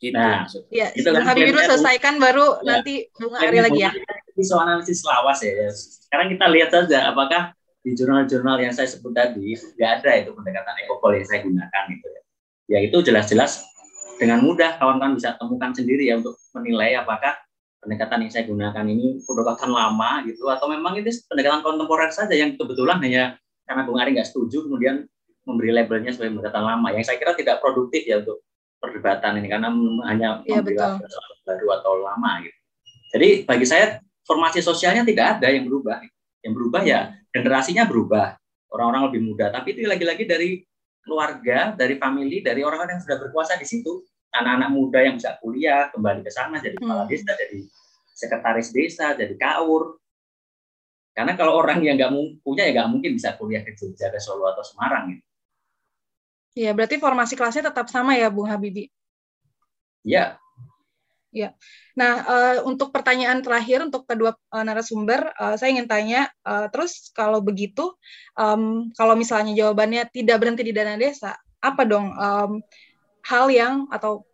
Gitu. Nah, ya, gitu kan. Habib dulu selesaikan baru ya. nanti Bung Ari lagi ya. Soal analisis lawas ya. Sekarang kita lihat saja apakah di jurnal-jurnal yang saya sebut tadi nggak ada itu pendekatan ekopol yang saya gunakan gitu ya. Ya itu jelas-jelas dengan mudah kawan-kawan bisa temukan sendiri ya untuk menilai apakah pendekatan yang saya gunakan ini pendekatan lama gitu atau memang ini pendekatan kontemporer saja yang kebetulan hanya karena Bung Ari nggak setuju kemudian memberi labelnya sebagai pendekatan lama yang saya kira tidak produktif ya untuk perdebatan ini karena hanya ya, memberi baru atau lama gitu. Jadi bagi saya formasi sosialnya tidak ada yang berubah. Yang berubah ya generasinya berubah. Orang-orang lebih muda, tapi itu lagi-lagi dari keluarga, dari family, dari orang-orang yang sudah berkuasa di situ anak-anak muda yang bisa kuliah kembali ke sana jadi kepala hmm. desa, jadi sekretaris desa, jadi kaur. Karena kalau orang yang nggak punya ya nggak mungkin bisa kuliah ke Jogja, ke Solo atau Semarang gitu. Iya, berarti formasi kelasnya tetap sama ya, Bung Habibi? Iya. Ya. Nah, uh, untuk pertanyaan terakhir untuk kedua uh, narasumber, uh, saya ingin tanya, uh, terus kalau begitu, um, kalau misalnya jawabannya tidak berhenti di dana desa, apa dong um, hal yang atau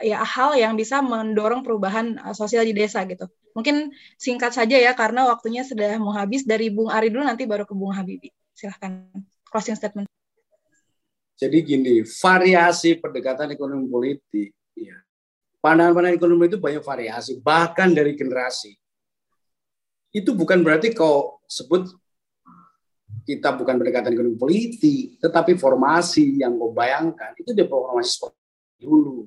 ya hal yang bisa mendorong perubahan uh, sosial di desa gitu. Mungkin singkat saja ya karena waktunya sudah mau habis dari Bung Ari dulu nanti baru ke Bung Habibi. Silahkan closing statement. Jadi gini, variasi pendekatan ekonomi politik, ya. Pandangan-pandangan ekonomi itu banyak variasi, bahkan dari generasi. Itu bukan berarti kau sebut kita bukan pendekatan ekonomi politik, tetapi formasi yang kau bayangkan itu dia formasi dulu.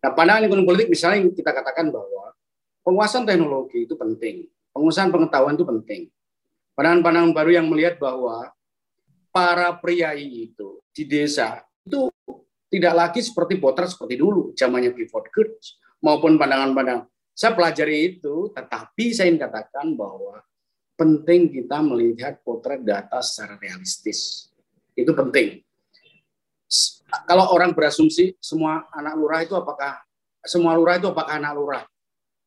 Nah, pandangan ekonomi politik misalnya kita katakan bahwa penguasaan teknologi itu penting, penguasaan pengetahuan itu penting. Pandangan-pandangan baru yang melihat bahwa para priai itu di desa itu tidak lagi seperti potret seperti dulu, zamannya Clifford Geertz maupun pandangan-pandangan. Saya pelajari itu, tetapi saya ingin katakan bahwa penting kita melihat potret data secara realistis. Itu penting. Kalau orang berasumsi semua anak lurah itu apakah semua lurah itu apakah anak lurah?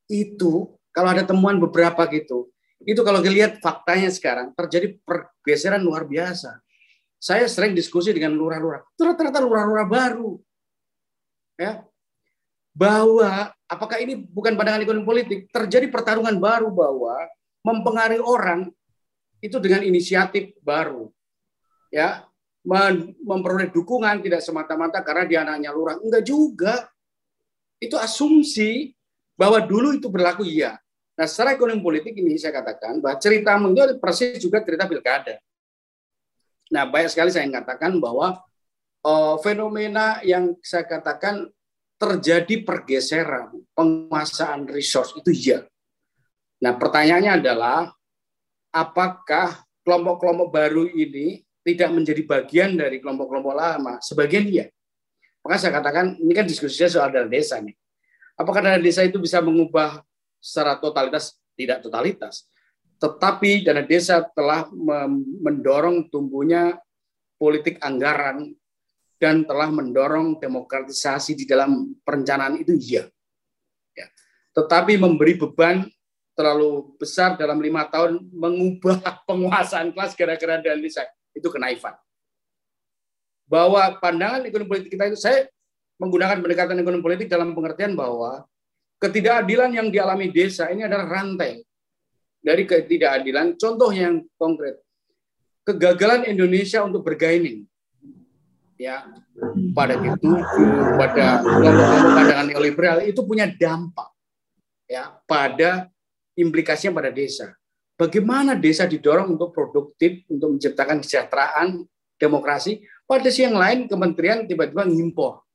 Itu kalau ada temuan beberapa gitu, itu kalau dilihat faktanya sekarang terjadi pergeseran luar biasa. Saya sering diskusi dengan lurah-lurah, ternyata lurah-lurah baru. Ya. bahwa apakah ini bukan pandangan ekonomi politik terjadi pertarungan baru bahwa mempengaruhi orang itu dengan inisiatif baru ya memperoleh dukungan tidak semata-mata karena dia anaknya lurah. Enggak juga. Itu asumsi bahwa dulu itu berlaku iya. Nah secara ekonomi politik ini saya katakan bahwa cerita itu persis juga cerita pilkada. Nah banyak sekali saya katakan bahwa uh, fenomena yang saya katakan terjadi pergeseran penguasaan resource itu iya. Nah, pertanyaannya adalah apakah kelompok-kelompok baru ini tidak menjadi bagian dari kelompok-kelompok lama? Sebagian iya. Maka saya katakan ini kan diskusinya soal dana desa nih. Apakah dana desa itu bisa mengubah secara totalitas? Tidak totalitas. Tetapi dana desa telah mendorong tumbuhnya politik anggaran dan telah mendorong demokratisasi di dalam perencanaan itu iya. Ya. Tetapi memberi beban terlalu besar dalam lima tahun mengubah penguasaan kelas gara-gara dan desa itu kenaifan. Bahwa pandangan ekonomi politik kita itu saya menggunakan pendekatan ekonomi politik dalam pengertian bahwa ketidakadilan yang dialami desa ini adalah rantai dari ketidakadilan. Contoh yang konkret, kegagalan Indonesia untuk bergaining ya pada itu pada kelompok-kelompok pandangan neoliberal itu punya dampak ya pada implikasinya pada desa. Bagaimana desa didorong untuk produktif, untuk menciptakan kesejahteraan, demokrasi, pada sisi yang lain kementerian tiba-tiba ngimpor.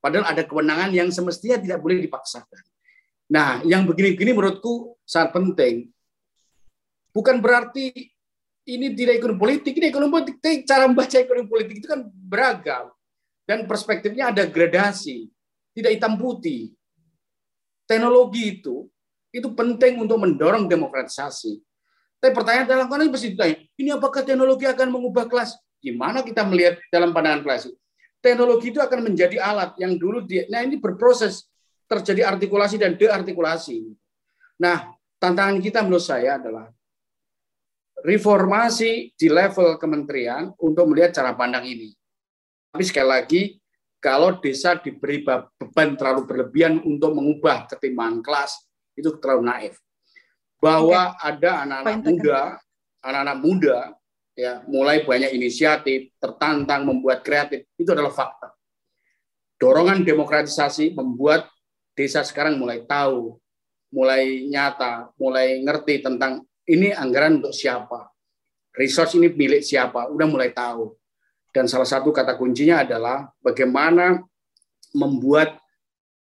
Padahal ada kewenangan yang semestinya tidak boleh dipaksakan. Nah, yang begini-begini menurutku sangat penting. Bukan berarti ini tidak ekonomi politik, ini ekonomi politik. Cara membaca ekonomi politik itu kan beragam. Dan perspektifnya ada gradasi, tidak hitam putih. Teknologi itu itu penting untuk mendorong demokratisasi. Tapi pertanyaan dalam ini pasti ditanya, ini apakah teknologi akan mengubah kelas? Gimana kita melihat dalam pandangan kelas? Teknologi itu akan menjadi alat yang dulu dia, nah ini berproses terjadi artikulasi dan deartikulasi. Nah, tantangan kita menurut saya adalah reformasi di level kementerian untuk melihat cara pandang ini. Tapi sekali lagi, kalau desa diberi beban terlalu berlebihan untuk mengubah ketimpangan kelas, itu terlalu naif. Bahwa Oke. ada anak-anak muda, anak-anak muda, ya mulai banyak inisiatif, tertantang, membuat kreatif, itu adalah fakta. Dorongan demokratisasi membuat desa sekarang mulai tahu, mulai nyata, mulai ngerti tentang ini anggaran untuk siapa, resource ini milik siapa, udah mulai tahu. Dan salah satu kata kuncinya adalah bagaimana membuat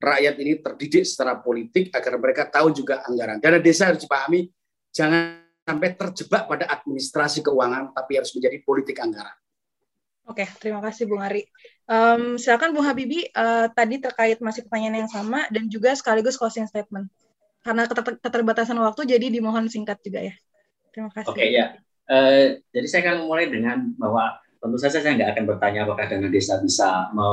rakyat ini terdidik secara politik agar mereka tahu juga anggaran. Dana desa harus dipahami, jangan sampai terjebak pada administrasi keuangan, tapi harus menjadi politik anggaran. Oke, terima kasih Bung Ari. Um, silakan Bung Habibi, uh, tadi terkait masih pertanyaan yang sama dan juga sekaligus closing statement karena keterbatasan waktu jadi dimohon singkat juga ya. Terima kasih. Oke ya. Uh, jadi saya akan mulai dengan bahwa tentu saja saya nggak akan bertanya apakah dana desa bisa me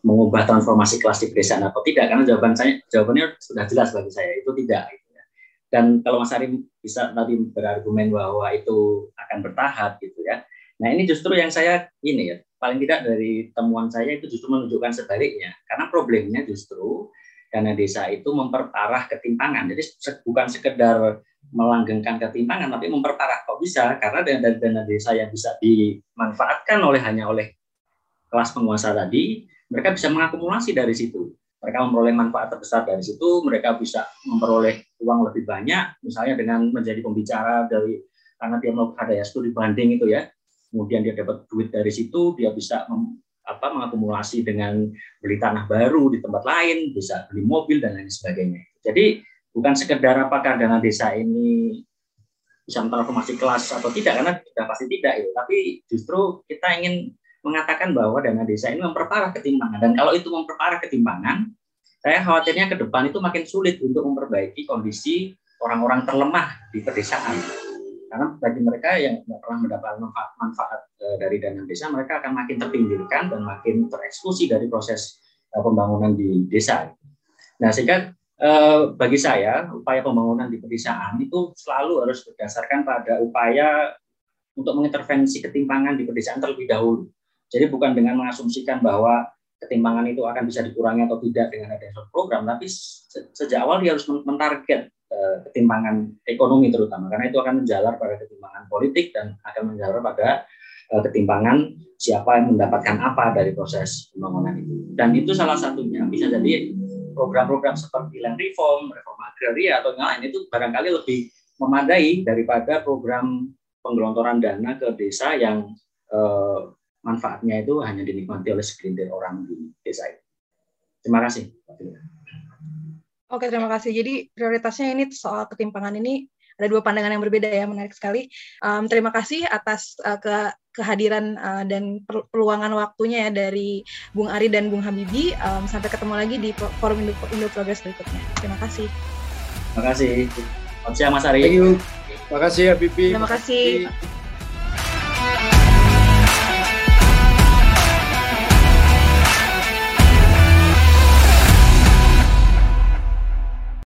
mengubah transformasi kelas di pedesaan atau tidak karena jawaban saya jawabannya sudah jelas bagi saya itu tidak gitu ya. dan kalau Mas Ari bisa tadi berargumen bahwa itu akan bertahap gitu ya nah ini justru yang saya ini ya paling tidak dari temuan saya itu justru menunjukkan sebaliknya karena problemnya justru dana desa itu memperparah ketimpangan. Jadi bukan sekedar melanggengkan ketimpangan, tapi memperparah. Kok bisa? Karena dana, dana desa yang bisa dimanfaatkan oleh hanya oleh kelas penguasa tadi, mereka bisa mengakumulasi dari situ. Mereka memperoleh manfaat terbesar dari situ, mereka bisa memperoleh uang lebih banyak, misalnya dengan menjadi pembicara dari karena dia melakukan ada ya studi banding itu ya, kemudian dia dapat duit dari situ, dia bisa apa mengakumulasi dengan beli tanah baru di tempat lain, bisa beli mobil dan lain sebagainya. Jadi bukan sekedar apakah dana desa ini bisa transformasi kelas atau tidak karena sudah pasti tidak ya, tapi justru kita ingin mengatakan bahwa dana desa ini memperparah ketimpangan dan kalau itu memperparah ketimpangan, saya khawatirnya ke depan itu makin sulit untuk memperbaiki kondisi orang-orang terlemah di pedesaan karena bagi mereka yang tidak pernah mendapatkan manfaat, manfaat e, dari dana desa, mereka akan makin terpinggirkan dan makin tereksklusi dari proses e, pembangunan di desa. Nah, sehingga e, bagi saya upaya pembangunan di pedesaan itu selalu harus berdasarkan pada upaya untuk mengintervensi ketimpangan di pedesaan terlebih dahulu. Jadi bukan dengan mengasumsikan bahwa ketimpangan itu akan bisa dikurangi atau tidak dengan adanya program, tapi sejak awal dia harus mentarget uh, ketimpangan ekonomi terutama, karena itu akan menjalar pada ketimpangan politik dan akan menjalar pada uh, ketimpangan siapa yang mendapatkan apa dari proses pembangunan itu. Dan itu salah satunya bisa jadi program-program seperti land reform, reform agraria atau yang lain itu barangkali lebih memadai daripada program penggelontoran dana ke desa yang eh, manfaatnya itu hanya dinikmati oleh segelintir orang di desa itu. Terima kasih. Oke, terima kasih. Jadi prioritasnya ini soal ketimpangan ini ada dua pandangan yang berbeda ya, menarik sekali. Um, terima kasih atas uh, ke kehadiran uh, dan peluangan waktunya ya dari Bung Ari dan Bung Habibi. Um, sampai ketemu lagi di forum Indo, Indo Progress berikutnya. Terima kasih. Terima kasih. Selamat siang Mas Ari. Thank you. Terima kasih Habibi. Terima kasih.